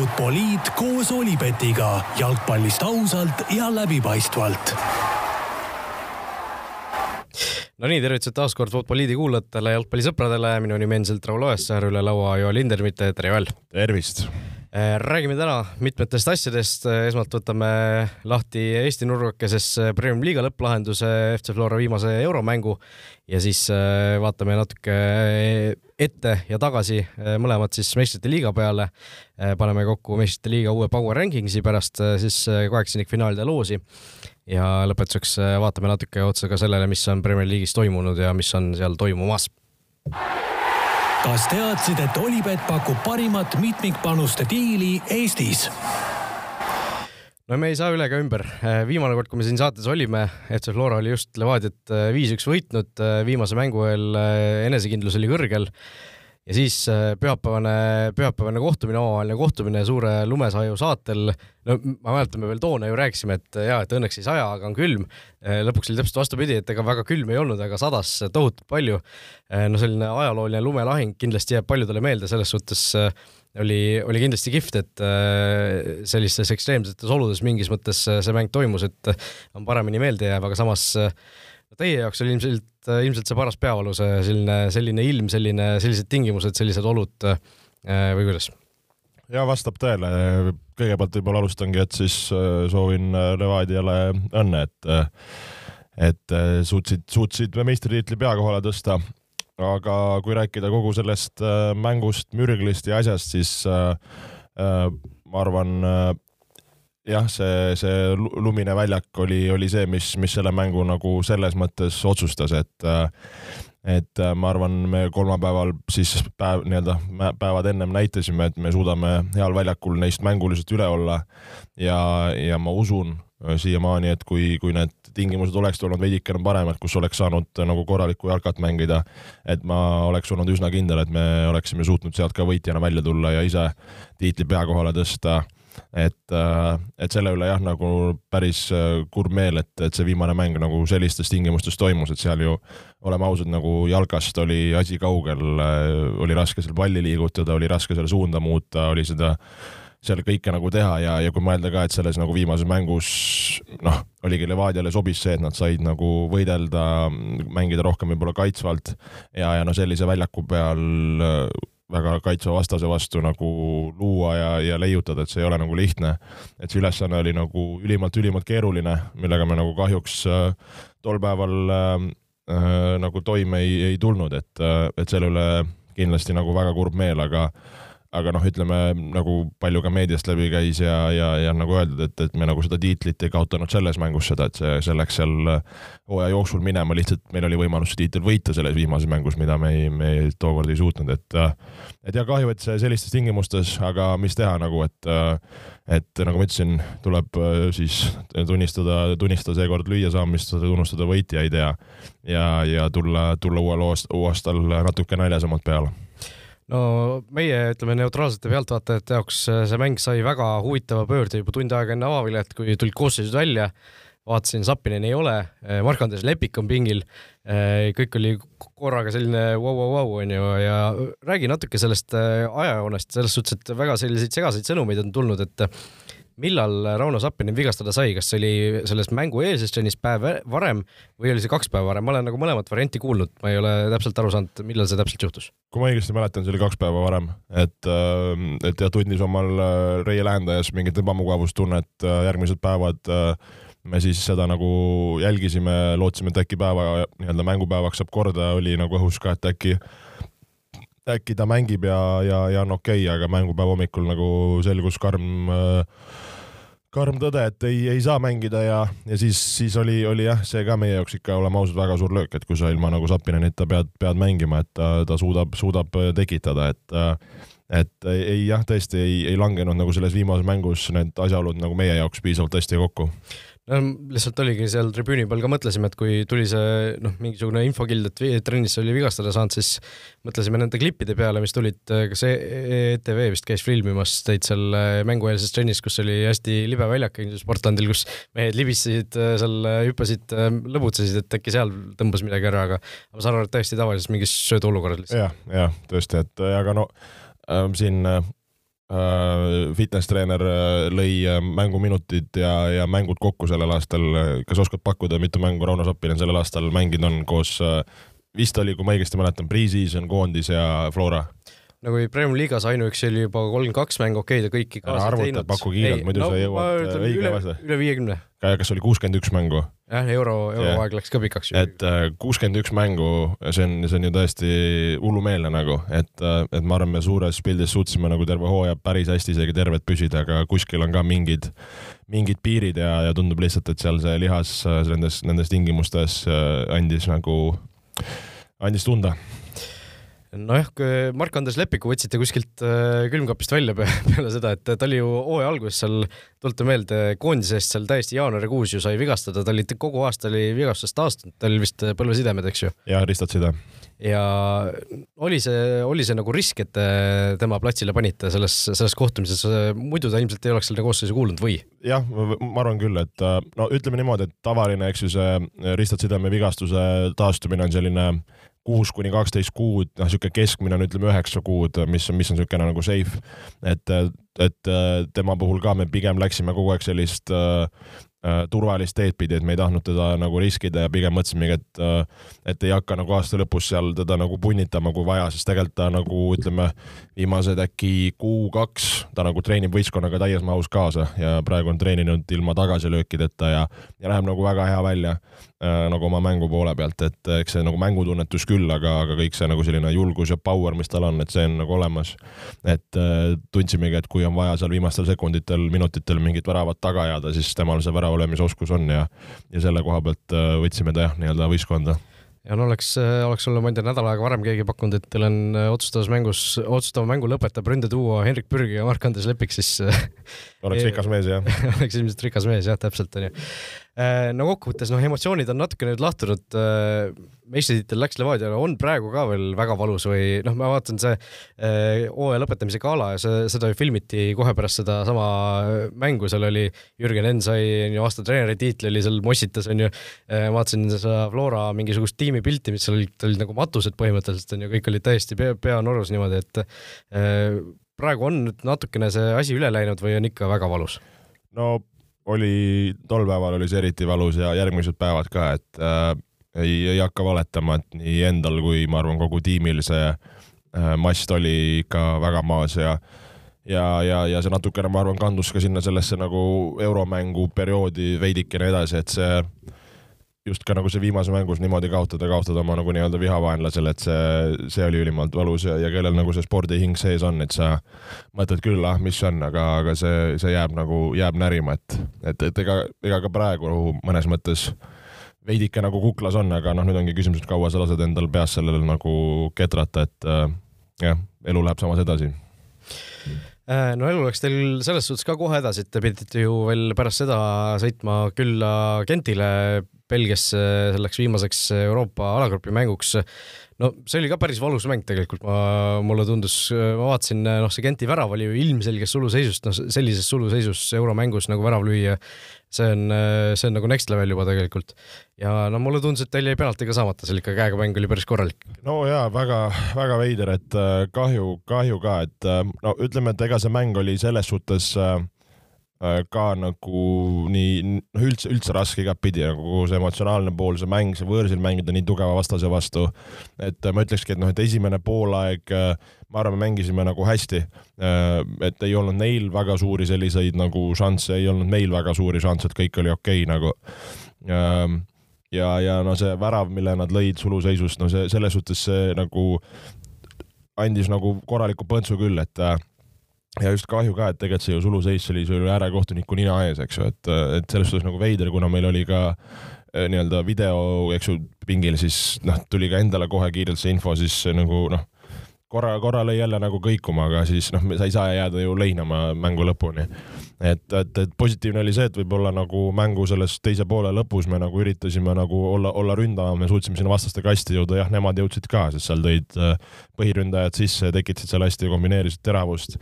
Futboliit koos Olipetiga jalgpallist ausalt ja läbipaistvalt no nii, tervitused taas kord Futboliidi kuulajatele, jalgpallisõpradele, minu nimi endiselt Raul Oessar, üle laua Joel Lindermitte, tere Joel! tervist! Äh, räägime täna mitmetest asjadest, esmalt võtame lahti Eesti nurgakeses Premium liiga lõpplahenduse FC Flora viimase euromängu ja siis äh, vaatame natuke ette ja tagasi äh, mõlemad siis meistrite liiga peale. paneme kokku meistrite liiga uue Power Rankingsi pärast siis kaheksandikfinaalide loosi ja lõpetuseks äh, vaatame natuke otsa ka sellele, mis on Premier League'is toimunud ja mis on seal toimumas. Kas teadsid, et Olipet pakub parimat mitmikpanuste diili Eestis? no me ei saa üle ega ümber. Äh, viimane kord, kui me siin saates olime, FC Flora oli just Levadiat äh, viis-üks võitnud, viimase mängu eel enesekindlus oli kõrgel ja siis äh, pühapäevane, pühapäevane kohtumine, omavaheline kohtumine suure lumesaju saatel. no ma mäletan, me veel toona ju rääkisime, et jaa, et õnneks ei saja, aga on külm. Äh, lõpuks oli täpselt vastupidi, et ega väga külm ei olnud, aga sadas tohutult palju. Äh, no selline ajalooline lumelahing kindlasti jääb paljudele meelde, selles suhtes oli, oli kindlasti kihvt, et sellistes ekstreemsetes oludes mingis mõttes see mäng toimus, et on paremini meelde jääv, aga samas teie jaoks oli ilmselt, ilmselt see paras peavalu, see selline, selline ilm, selline, sellised tingimused, sellised olud äh, või kuidas? ja vastab tõele. kõigepealt võib-olla alustangi, et siis äh, soovin äh, Levadiale õnne, et et suutsid, suutsid meistritiitli pea kohale tõsta. aga kui rääkida kogu sellest mängust, mürglist ja asjast, siis ma arvan, jah, see, see lumine väljak oli, oli see, mis, mis selle mängu nagu selles mõttes otsustas, et et ma arvan, me kolmapäeval siis päev, nii-öelda päevad ennem näitasime, et me suudame heal väljakul neist mänguliselt üle olla. Ja, ja ma usun siiamaani, et kui, kui need tingimused oleksid olnud veidikene paremad, kus oleks saanud nagu korralikku jalkat mängida, et ma oleks olnud üsna kindel, et me oleksime suutnud sealt ka võitjana välja tulla ja ise tiitli pea kohale tõsta et, äh, et selle üle jah, nagu päris äh, kurb meel, et, et see viimane mäng nagu sellistes tingimustes toimus, et seal ju oleme ausad, nagu jalkast oli asi kaugel, äh, oli raske seal palli liigutada, oli raske seal suunda muuta, oli seda seal kõike nagu teha ja, ja kui mõelda ka, et selles nagu viimases mängus noh, oligi Levadiale sobis see, et nad said nagu võidelda, mängida rohkem võib-olla kaitsvalt ja, ja no sellise väljaku peal väga kaitsva vastase vastu nagu luua ja, ja leiutada, et see ei ole nagu lihtne. et see ülesanne oli nagu ülimalt-ülimalt keeruline, millega me nagu kahjuks äh, tol päeval äh, äh, nagu toime ei, ei tulnud, et, äh, et selle üle kindlasti nagu väga kurb meel, aga aga noh, ütleme nagu palju ka meediast läbi käis ja, ja, ja nagu öeldud, et, et me nagu seda tiitlit ei kaotanud selles mängus seda, et see, see läks seal hooaja jooksul minema, lihtsalt meil oli võimalus see tiitel võita selles viimases mängus, mida me ei, me ei, tookord ei suutnud, et et ja kahju, et see sellistes tingimustes, aga mis teha nagu, et et nagu ma ütlesin, tuleb siis tunnistada, tunnistada seekord lüüasaamist, tunnustada võitjaid ja ja, ja tulla, tulla uuel aastal natuke naljasemalt peale no meie, ütleme neutraalsete pealtvaatajate jaoks äh, see mäng sai väga huvitava pöörde juba tund aega enne avavilet, kui tulid koosseisud välja. vaatasin, Zappinen ei ole, äh, Mark-Andres Lepik on pingil. Äh, kõik oli korraga selline vau-vau-vau onju ja räägi natuke sellest ajajoonest selles suhtes, et väga selliseid segaseid sõnumeid on tulnud, et millal Rauno Sappinen vigastada sai, kas see oli selles mängu eelses trennis päev varem või oli see kaks päeva varem, ma olen nagu mõlemat varianti kuulnud, ma ei ole täpselt aru saanud, millal see täpselt juhtus. kui ma õigesti mäletan, see oli kaks päeva varem, et, äh, et jah, tundis omal äh, Reie Läändajas mingit ebamugavustunnet, äh, järgmised päevad me siis seda nagu jälgisime, lootsime, et äkki päeva nii-öelda mängupäevaks saab korda, oli nagu õhus ka, et äkki äkki ta mängib ja, ja, ja on okei okay,, aga mängupäeva hommikul nagu selgus karm äh, karm tõde, et ei, ei saa mängida ja, ja siis, siis oli, oli jah, see ka meie jaoks ikka, oleme ausad, väga suur löök, et kui sa ilma nagu Sapinenita pead, pead mängima, et ta, ta suudab, suudab tekitada, et et ei jah, tõesti ei, ei langenud nagu selles viimases mängus need asjaolud nagu meie jaoks piisavalt hästi kokku no lihtsalt oligi seal tribüüni peal ka mõtlesime, et kui tuli see noh, mingisugune infokild, et trennis oli vigastada saanud, siis mõtlesime nende klippide peale, mis tulid, kas ETV vist käis filmimas teid seal äh, mängueelses trennis, kus oli hästi libe väljak Sportlandil, kus mehed libisesid äh, seal, äh, hüppasid, lõbutsesid, et äkki seal tõmbas midagi ära, aga ma saan aru, et täiesti tavalises mingis sööduolukorras lihtsalt ja,. jah, jah, tõesti, et aga no äh, siin äh, äh, fitness treener äh, lõi äh, mänguminutid ja, ja mängud kokku sellel aastal. kas oskad pakkuda, mitu mängu Rauno Soppinen sellel aastal mänginud on koos, vist oli, kui ma õigesti mäletan, pre-season koondis ja Flora? No kui Premiumi liigas ainuüksi oli juba kolmkümmend kaks mängu, okei okay,, ta kõiki kaasa arvuta, paku kiirelt, muidu no, sa jõuad õige vastuse. üle viiekümne. kas oli kuuskümmend üks mängu? jah, euro, euroaeg läks ka pikaks. et äh, kuuskümmend üks mängu, see on, see on ju tõesti hullumeelne nagu, et, äh, et ma arvan, me suures pildis suutsime nagu terve hooaja päris hästi isegi terved püsida, aga kuskil on ka mingid, mingid piirid ja, ja tundub lihtsalt, et seal see lihas äh, nendes, nendes tingimustes andis nagu, andis tunda nojah, Mark-Andres Leppiku võtsite kuskilt äh, külmkapist välja peale seda, et ta oli ju hooaja alguses seal, tuleta meelde, koondise eest seal täiesti jaanuarikuus ju sai vigastada, ta oli kogu aasta oli vigastusest taastunud, tal oli vist põlvesidemed, eks ju? jaa, ristad side. ja oli see, oli see nagu risk, et te tema platsile panite selles, selles kohtumises, muidu ta ilmselt ei oleks selle koosseisu kuulnud või? jah, ma arvan küll, et no ütleme niimoodi, et tavaline, eks ju, see ristad sideme vigastuse taastumine on selline äh, kuus kuni kaksteist kuud, noh, niisugune keskmine on ütleme üheksa kuud, mis on, mis on niisugune nagu safe. et, et tema puhul ka me pigem läksime kogu aeg sellist äh, äh, turvalist teed pidi, et me ei tahtnud teda nagu riskida ja pigem mõtlesimegi, et äh, et ei hakka nagu aasta lõpus seal teda nagu punnitama, kui vaja, sest tegelikult ta nagu ütleme, viimased äkki kuu-kaks ta nagu treenib võistkonnaga täies mahus kaasa ja praegu on treeninud ilma tagasilöökideta ja, ja läheb nagu väga hea välja nagu oma mängu poole pealt, et eks see nagu mängutunnetus küll, aga, aga kõik see nagu selline julgus ja power, mis tal on, et see on nagu olemas. et äh, tundsimegi, et kui on vaja seal viimastel sekunditel, minutitel mingit väravat taga ajada, siis temal see värava löömise oskus on ja, ja selle koha pealt äh, võtsime ta jah, nii-öelda võistkonda ja no oleks, äh, oleks sulle, ma ei tea, nädal aega varem keegi pakkunud, et teil on äh, otsustavas mängus, otsustava mängu lõpetab ründeduo Henrik Pürgi ja Mark-Andres Lepik, siis äh, oleks rikas mees, jah oleks ilmselt rikas mees, jah, täpselt, onju. No kokkuvõttes, noh, emotsioonid on natuke nüüd lahtunud. meistritiitel läks Levadiale, on praegu ka veel väga valus või noh, ma vaatan see hooaja lõpetamise gala ja see, seda ju filmiti kohe pärast sedasama mängu, seal oli Jürgen Enn sai, aasta treeneri tiitli oli seal, mossitas, onju. vaatasin seda Flora mingisugust tiimi pilti, mis seal olid, olid nagu matused põhimõtteliselt onju, kõik olid täiesti pea, pea norus niimoodi, et praegu on nüüd natukene see asi üle läinud või on ikka väga valus? no oli, tol päeval oli see eriti valus ja järgmised päevad ka, et äh, ei, ei hakka valetama, et nii endal kui ma arvan, kogu tiimil see äh, mast oli ikka väga maas ja ja, ja, ja see natukene, ma arvan, kandus ka sinna sellesse nagu euromängu perioodi veidikene edasi, et see just ka nagu see viimase mängus niimoodi kaotada, kaotada oma nagu nii-öelda vihavaenlasele, et see, see oli ülimalt valus ja, ja kellel nagu see spordihing sees on, et sa mõtled küll, ah, mis on, aga, aga see, see jääb nagu, jääb närima, et, et, et ega, ega ka praegu mõnes mõttes veidike nagu kuklas on, aga noh, nüüd ongi küsimus, et kaua sa lased endal peas sellele nagu ketrata, et äh, jah, elu läheb samas edasi. äh, no elu läks teil selles suhtes ka kohe edasi, et te pidite ju veel pärast seda sõitma külla Gentile Belgiasse selleks viimaseks Euroopa alagrupi mänguks. no see oli ka päris valus mäng tegelikult, ma, mulle tundus, ma vaatasin, noh, see Genti värav oli ju ilmselges suluseisust, noh, sellises suluseisus euromängus nagu värav lüüa, see on, see on nagu next level juba tegelikult. ja no mulle tundus, et teil jäi penalti ka saamata, seal ikka käega mäng oli päris korralik. no jaa, väga, väga veider, et äh, kahju, kahju ka, et äh, no ütleme, et ega see mäng oli selles suhtes äh, Äh, ka nagu nii, noh üldse, üldse raske igatpidi nagu see emotsionaalne pool, see mäng, see võõrsil mängida nii tugeva vastase vastu. et ma ütlekski, et noh, et esimene poolaeg, äh, ma arvan, me mängisime nagu hästi. et ei olnud neil väga suuri selliseid nagu šansse, ei olnud meil väga suuri šansse, et kõik oli okei okay, nagu. Ähm, ja, ja no see värav, mille nad lõid suluseisust, no see selles suhtes see nagu andis nagu korraliku põntsu küll, et ja just kahju ka, et tegelikult see ju suluseis oli sul äärekohtuniku nina ees, eks ju, et, et selles suhtes nagu veider, kuna meil oli ka eh, nii-öelda video, eks ju, pingil, siis noh, tuli ka endale kohe kiirelt see info, siis nagu noh korra, korra lõi jälle nagu kõikuma, aga siis noh, sa ei saa jääda ju leinama mängu lõpuni. et, et, et positiivne oli see, et võib-olla nagu mängu selles teise poole lõpus me nagu üritasime nagu olla, olla ründama, me suutsime sinna vastaste kasti jõuda, jah, nemad jõudsid ka, sest seal tõid äh, põhiründajad sisse, tekitasid seal hästi, kombineerisid teravust.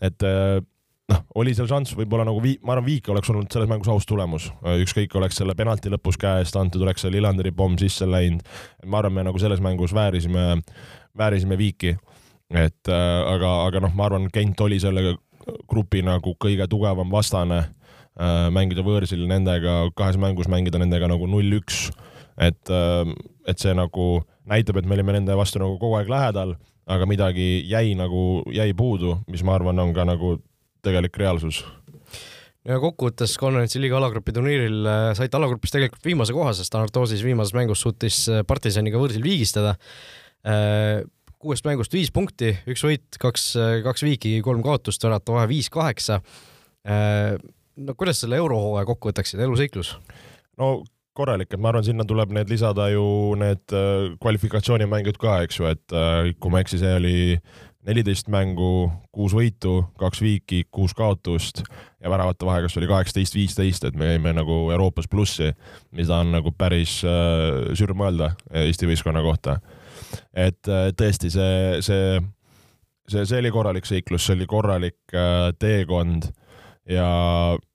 et äh, noh, oli seal šanss võib-olla nagu vii-, ma arvan, viik oleks olnud selles mängus aus tulemus, ükskõik, oleks selle penalti lõpus käest antud, oleks see Lillanderi pomm sisse läinud. ma arvan, me nagu selles mängus väärisime, väärisime viiki. et äh, aga, aga noh, ma arvan, Kent oli selle grupi nagu kõige tugevam vastane äh,, mängida võõrsil nendega, kahes mängus mängida nendega nagu null-üks, et äh,, et see nagu näitab, et me olime nende vastu nagu kogu aeg lähedal, aga midagi jäi nagu, jäi puudu, mis ma arvan, on ka nagu tegelik reaalsus ja kokkuvõttes konverentsi liiga alagrupi turniiril äh, saite alagrupis tegelikult viimase koha, sest Anartosis viimases mängus suutis äh, partisaniga võõrsil viigistada. Äh, kuuest mängust viis punkti, üks võit, kaks, kaks viiki, kolm kaotust, värata vahe viis-kaheksa. no kuidas selle eurohooaja kokku võtaksid, eluseiklus? no korralik, et ma arvan, sinna tuleb need lisada ju need kvalifikatsioonimängud ka, eks ju, et kui ma ei eksi, see oli neliteist mängu, kuus võitu, kaks viiki, kuus kaotust ja väravate vahe, kas oli kaheksateist, viisteist, et me jäime nagu Euroopas plussi, mida on nagu päris äh, sürm öelda Eesti võistkonna kohta. Et äh, tõesti, see, see, see, see oli korralik seiklus, see oli korralik äh, teekond ja,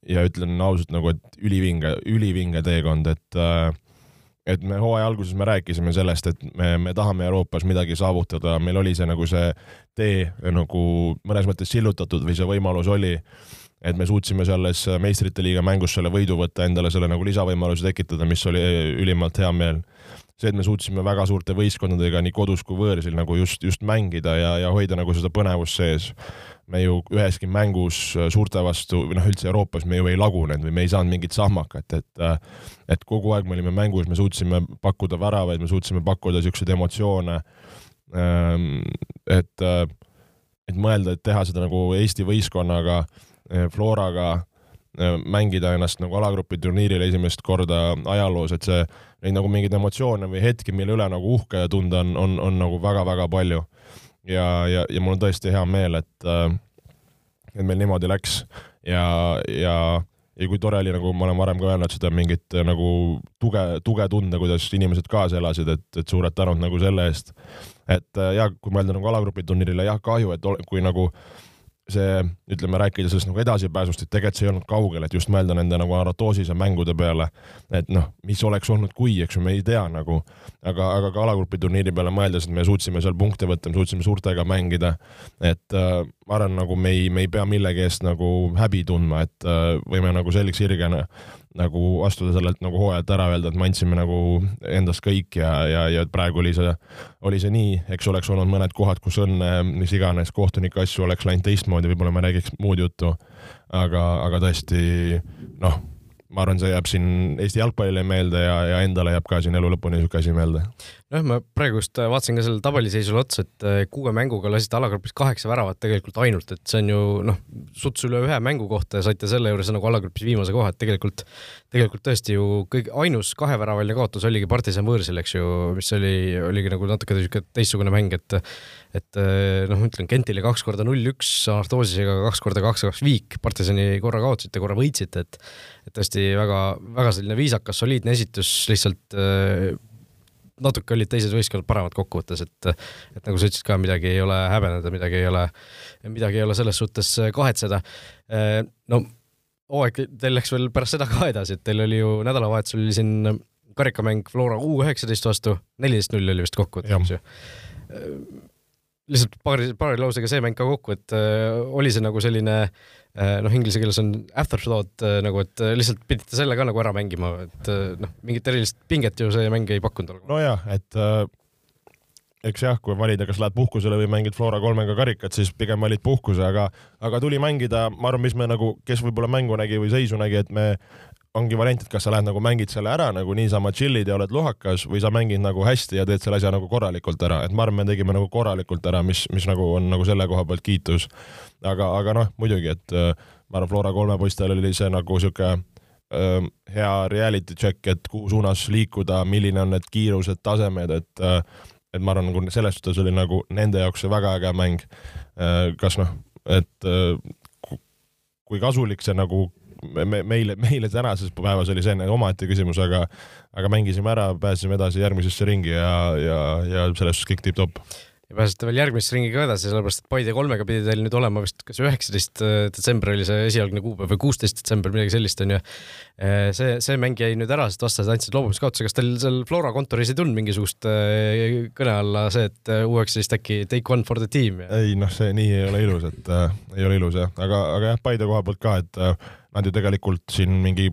ja ütlen ausalt nagu, et ülivinge, ülivinge teekond, et äh, et me hooaja alguses me rääkisime sellest, et me, me tahame Euroopas midagi saavutada, meil oli see nagu see tee nagu mõnes mõttes sillutatud või see võimalus oli, et me suutsime selles meistrite liiga mängus selle võidu võtta, endale selle nagu lisavõimaluse tekitada, mis oli ülimalt hea meel. See, et me suutsime väga suurte võistkondadega nii kodus kui võõrsil nagu just, just mängida ja, ja hoida nagu seda põnevust sees me ju üheski mängus suurte vastu või noh, üldse Euroopas me ju ei lagunenud või me ei saanud mingit sahmakat, et et kogu aeg me olime mängus, me suutsime pakkuda väravaid, me suutsime pakkuda niisuguseid emotsioone. Ähm, et, et mõelda, et teha seda nagu Eesti võistkonnaga, Floraga, mängida ennast nagu alagrupi turniiril esimest korda ajaloos, et see, neid nagu mingeid emotsioone või hetki, mille üle nagu uhke tunda on, on, on nagu väga-väga palju ja, ja, ja mul on tõesti hea meel, et, äh, et meil niimoodi läks ja, ja, ja kui tore oli, nagu ma olen varem ka öelnud, seda mingit äh, nagu tuge, tuge tunda, kuidas inimesed kaasa elasid, et, et suured tänud nagu selle eest. et äh, ja kui mõelda nagu alagrupi turniirile, jah, kahju, et kui nagu äh, see, ütleme, rääkida sellest nagu edasipääsust, et tegelikult see ei olnud kaugel, et just mõelda nende nagu Aratoosise mängude peale, et noh, mis oleks olnud, kui, eks ju, me ei tea nagu, aga, aga ka alagrupi turniiri peale mõeldes, et me suutsime seal punkte võtta, me suutsime suurtega mängida, et äh, ma arvan, nagu me ei, me ei pea millegi eest nagu häbi tundma, et äh, võime nagu selgeks sirgena nagu astuda sellelt nagu hooajalt ära, öelda, et me andsime nagu endast kõik ja, ja, ja praegu oli see, oli see nii, eks oleks olnud mõned kohad, kus õnne, mis iganes kohtunike asju oleks läinud teistmoodi, võib-olla me räägiks muud juttu. aga, aga tõesti noh ma arvan, see jääb siin Eesti jalgpallile meelde ja, ja endale jääb ka siin elu lõpuni niisugune asi meelde. Nojah, ma praegu just äh, vaatasin ka sellele tabeliseisule otsa, et äh, kuue mänguga lasite alagrupis kaheksa väravat tegelikult ainult, et see on ju noh, suts üle ühe mängu kohta ja saite selle juures nagu alagrupis viimase koha, et tegelikult, tegelikult tõesti ju kõige, ainus kaheväravaline kaotus oligi partisan võõrsil, eks ju, mis oli, oligi nagu natuke teistsugune mäng, et et äh, noh, ütlen Gentile kaks korda null-üks, Artoosisega kaks korda kaks-kaks viik, partisani korra kaotasite, korra võitsite, et et tõesti väga, väga selline viisakas, soliidne esitus, lihtsalt äh, natuke olid teised võistkonnad paremad kokkuvõttes, et et nagu sa ütlesid ka, midagi ei ole häbeneda, midagi ei ole, midagi ei ole selles suhtes äh, kahetseda. Äh, no hooaeg teil läks veel pärast seda ka edasi, et teil oli ju nädalavahetusel oli siin karikamäng Flora U üheksateist vastu, neliteist null oli vist kokkuvõttes ju lihtsalt paari, paari lausega see mäng ka kokku, et äh, oli see nagu selline äh, noh, inglise keeles on afterthought äh, nagu, et äh, lihtsalt pidite selle ka nagu ära mängima, et äh, noh, mingit erilist pinget ju see mäng ei pakkunud. nojah, et äh, eks jah, kui valida, kas lähed puhkusele või mängid Flora kolmega karikat, siis pigem valid puhkuse, aga, aga tuli mängida, ma arvan, mis me nagu, kes võib-olla mängu nägi või seisu nägi, et me ongi variant, et kas sa lähed nagu mängid selle ära nagu niisama chill'id ja oled lohakas või sa mängid nagu hästi ja teed selle asja nagu korralikult ära, et ma arvan, me tegime nagu korralikult ära, mis, mis nagu on nagu selle koha pealt kiitus. aga, aga noh, muidugi, et äh, ma arvan, Flora kolme poistel oli see nagu sihuke äh, hea reality check, et kuhu suunas liikuda, milline on need kiirused, tasemed, et äh, et ma arvan, nagu selles suhtes oli nagu nende jaoks see väga äge mäng. Äh, kas noh, et kui kasulik see nagu me, meile, meile tänases päevas oli see nagu omaette küsimus, aga, aga mängisime ära, pääsesime edasi järgmisesse ringi ja, ja, ja selles suhtes kõik tipp-topp. Ja pääsete veel järgmisse ringi ka edasi, sellepärast et Paide kolmega pidi teil nüüd olema vist kas üheksateist detsember oli see esialgne kuupäev või kuusteist detsember, midagi sellist on ju. see, see mäng jäi nüüd ära, sest vastased andsid loobumiskaotuse, kas teil seal Flora kontoris ei tulnud mingisugust kõne alla see, et U19 äkki take one for the team ei noh, see nii ei ole ilus, et äh, ei ole ilus jah, aga, aga jah, Paide koha pealt ka, et äh, nad ju tegelikult siin mingi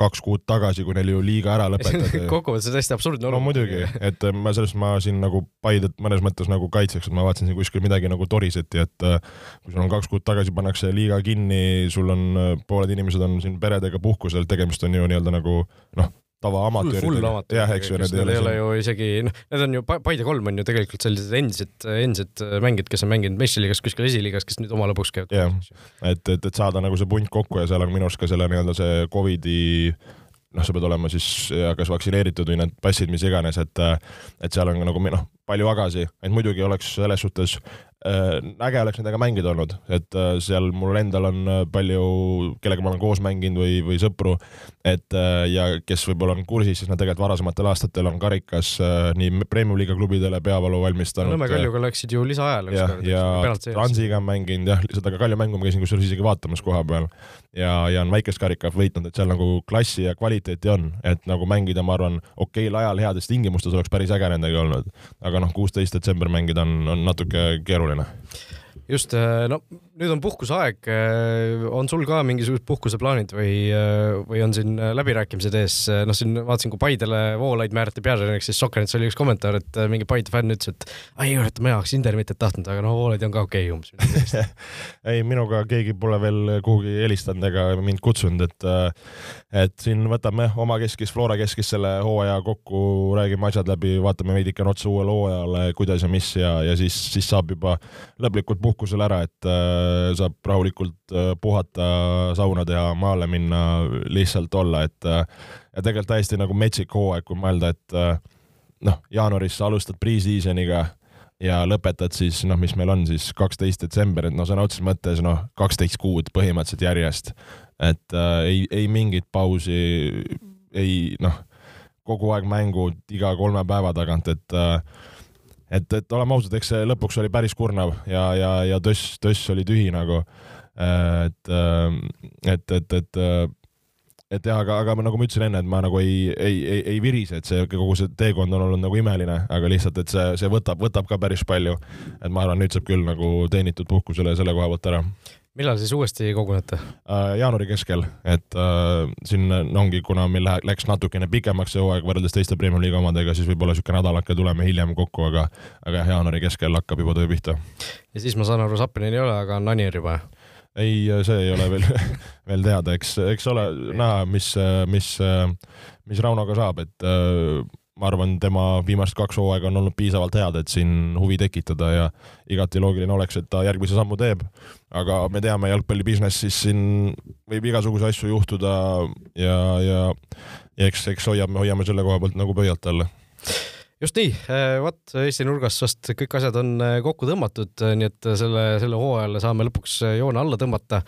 kaks kuud tagasi, kui neil ju liiga ära lõpetati kokkuvõttes on täiesti absurdne olukord. no muidugi, et ma sellest, ma siin nagu Paidet mõnes mõttes nagu kaitseks, et ma vaatasin siin kuskil midagi nagu toriseti, et äh, kui sul on kaks kuud tagasi pannakse liiga kinni, sul on, äh, pooled inimesed on siin peredega puhkusel, tegemist on ju nii-öelda nagu noh, tavaamatööridega. jah, eks ju, need ei ole, ole ju isegi, noh, need on ju, Paide kolm on ju tegelikult sellised endised, endised mängijad, kes on mänginud meistriliigas, kuskil esiliigas, kes nüüd oma lõbuks käivad. jah, et, et, et saada nagu see punt kokku ja seal on minu arust ka selle nii-öelda see Covidi noh, sa pead olema siis kas vaktsineeritud või need passid, mis iganes, et et seal on nagu noh, palju agasid, et muidugi oleks selles suhtes äge oleks nendega mängida olnud, et äh, seal mul endal on äh, palju, kellega ma olen koos mänginud või, või sõpru, et ja kes võib-olla on kursis, siis nad tegelikult varasematel aastatel on karikas nii Premium-liiga klubidele peavalu valmistanud. Nõmme Kaljuga läksid ju lisaajale. ja, ja Transiga on mänginud jah, seda ka Kalju mängu ma käisin kusjuures isegi vaatamas koha peal ja, ja on väikest karikat võitnud, et seal nagu klassi ja kvaliteeti on, et nagu mängida, ma arvan, okeil ajal heades tingimustes oleks päris äge nendega olnud. aga noh, kuusteist detsember mängida on, on natuke keeruline just, no nüüd on puhkuseaeg, äh, on sul ka mingisugused puhkuseplaanid või, äh, või on siin läbirääkimised ees, noh, siin vaatasin, kui Paidele Voolaid määrati peatreeneriks, siis Sokkernets oli üks kommentaar, et mingi Paide fänn ütles, et ai, kurat, ma oleks Intermitet tahtnud, aga no Voolaid on ka okei okay, umbes ei, minuga keegi pole veel kuhugi helistanud ega mind kutsunud, et et siin võtame oma keskis, Flora keskis selle hooaja kokku, räägime asjad läbi, vaatame veidikene otsa uuele hooajale, kuidas ja mis ja, ja siis, siis saab juba lõplikult puhkus puhkusel ära, et äh, saab rahulikult äh, puhata, sauna teha, maale minna, lihtsalt olla, et äh, ja tegelikult täiesti nagu metsik hooaeg, kui mõelda, et äh, noh, jaanuaris sa alustad pre-season'iga ja lõpetad siis noh, mis meil on siis kaksteist detsember, et noh, sõna otseses mõttes noh, kaksteist kuud põhimõtteliselt järjest, et äh, ei, ei mingit pausi, ei noh, kogu aeg mängud iga kolme päeva tagant, et äh, et, et oleme ausad, eks see lõpuks oli päris kurnav ja, ja, ja töss, töss oli tühi nagu. et, et, et, et, et jah, aga, aga nagu ma ütlesin enne, et ma nagu ei, ei, ei, ei virise, et see kogu see teekond on olnud nagu imeline, aga lihtsalt, et see, see võtab, võtab ka päris palju. et ma arvan, nüüd saab küll nagu teenitud puhkusele selle koha pealt ära millal siis uuesti kogunete uh,? jaanuari keskel, et uh, siin ongi, kuna meil lähe, läks natukene pikemaks see hooaeg võrreldes teiste Premiumi liiga omadega, siis võib-olla niisugune nädalake tuleme hiljem kokku, aga aga jah, jaanuari keskel hakkab juba töö pihta. ja siis ma saan aru, Sapinil ei ole, aga on Anir juba? ei, see ei ole veel veel teada, eks, eks ole näha, mis, mis, mis Raunoga saab, et uh, ma arvan, tema viimased kaks hooaega on olnud piisavalt head, et siin huvi tekitada ja igati loogiline oleks, et ta järgmise sammu teeb. aga me teame, jalgpalli business'is siin võib igasuguseid asju juhtuda ja, ja, ja eks, eks hoiame, hoiame selle koha pealt nagu pöialt all just nii, vot Eesti nurgas vast kõik asjad on äh, kokku tõmmatud, nii et selle, selle hooajale saame lõpuks joone alla tõmmata.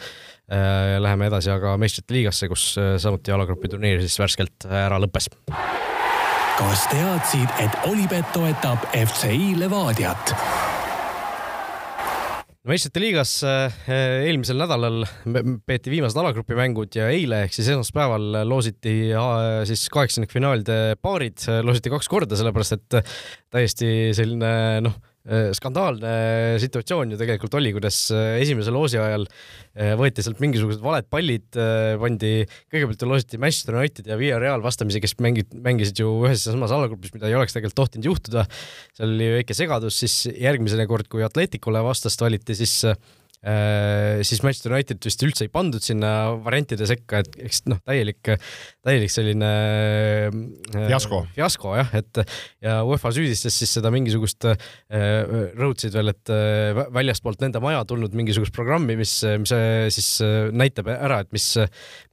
Äh, läheme edasi aga meistrite liigasse, kus äh, samuti alagrupi turniir siis värskelt ära lõppes kas teadsid, et Olipet toetab FCI Levadiat? meistrite liigas eh, eelmisel nädalal peeti viimased alagrupi mängud ja eile ehk siis esmaspäeval loositi siis kaheksandikfinaalide paarid, loositi kaks korda, sellepärast et täiesti selline noh Äh, skandaalne situatsioon ju tegelikult oli, kuidas äh, esimese loosi ajal äh, võeti sealt mingisugused valed pallid, pandi, kõigepealt loositi Manchester United ja Villarreal vastamisi, kes mängid, mängisid ju ühes ja samas alagrupis, mida ei oleks tegelikult tohtinud juhtuda. seal oli väike segadus, siis järgmine kord, kui Atleticule vastast valiti, siis Äh, siis Manchester United vist üldse ei pandud sinna variantide sekka, et eks noh, täielik, täielik selline äh, fiasko, fiasko jah, et ja UEFA süüdistas siis seda mingisugust, äh, rõhutasid veel, et väljastpoolt nende maja tulnud mingisugust programmi, mis, mis siis näitab ära, et mis,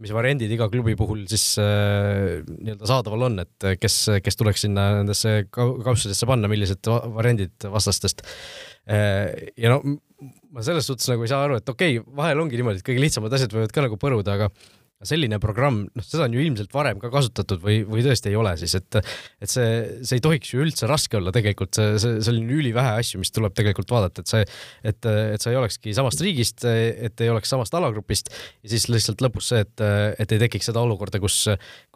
mis variandid iga klubi puhul siis nii-öelda saadaval on, et kes, kes tuleks sinna nendesse kaussidesse panna, millised variandid vastastest. Ja no ma selles suhtes nagu ei saa aru, et okei okay,, vahel ongi niimoodi, et kõige lihtsamad asjad võivad ka nagu põruda, aga selline programm, noh, seda on ju ilmselt varem ka kasutatud või, või tõesti ei ole siis, et et see, see ei tohiks ju üldse raske olla tegelikult, see, see, see on ülivähe asju, mis tuleb tegelikult vaadata, et see, et, et sa ei olekski samast riigist, et ei oleks samast alagrupist ja siis lihtsalt lõpus see, et, et ei tekiks seda olukorda, kus,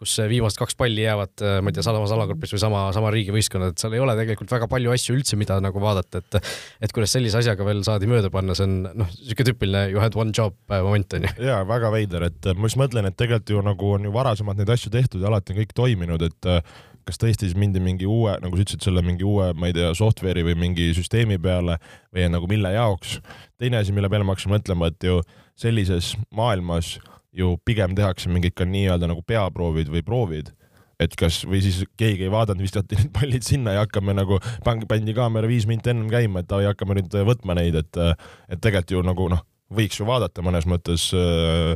kus viimased kaks palli jäävad, ma ei tea, samas alagrupis või sama, sama riigi võistkonnad, et seal ei ole tegelikult väga palju asju üldse, mida nagu vaadata, et et kuidas sellise asjaga veel saadi mööda panna, see on noh, niisugune tüüpiline you had one job moment on ju. jaa, väga veider, et ma just mõtlen, mõtlen, et tegelikult ju nagu on ju varasemalt neid asju tehtud ja alati on kõik toiminud, et äh, kas tõesti siis mindi mingi uue, nagu sa ütlesid, selle mingi uue, ma ei tea, software'i või mingi süsteemi peale või nagu mille jaoks. teine asi, mille peale ma hakkasin mõtlema, et ju sellises maailmas ju pigem tehakse mingid ka nii-öelda nagu peaproovid või proovid et kas või siis keegi ei vaadanud, visati need pallid sinna ja hakkame nagu, pandi kaamera viis minti ennem käima, et davai, hakkame nüüd võtma neid, et et tegelikult ju nagu noh, võiks ju vaadata mõnes mõttes äh,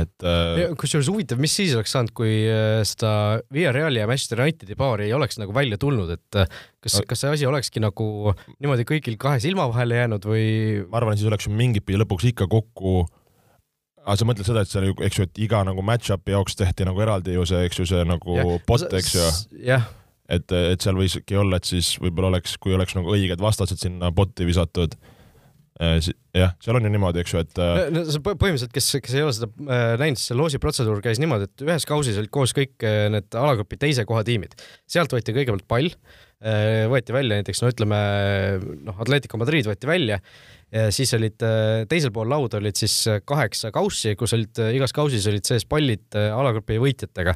et äh.... kusjuures huvitav, mis siis oleks saanud, kui äh, seda Villareali ja Manchester Unitedi paari ei oleks nagu välja tulnud, et äh, kas, kas see asi olekski nagu niimoodi kõigil kahe silma vahele jäänud või? ma arvan, siis oleks mingit pidi lõpuks ikka kokku aga sa mõtled seda, et seal ju, eks ju, et iga nagu match-up'i jaoks tehti nagu eraldi ju see, eks ju, see nagu ja, bot, eks ju. et, et seal võiski olla, et siis võib-olla oleks, kui oleks nagu õiged vastased sinna bot'i visatud jah, seal on ju niimoodi, eks ju, et äh, no see põhimõtteliselt, kes, kes ei ole seda äh, näinud, siis see loosi protseduur käis niimoodi, et ühes kausis olid koos kõik need alagrupi teise koha tiimid. sealt võeti kõigepealt pall, võeti välja näiteks no ütleme noh, Atletico Madrid võeti välja siis olid äh, teisel pool lauda olid siis äh, kaheksa kaussi, kus olid äh, igas kausis olid sees pallid alagrupi võitjatega.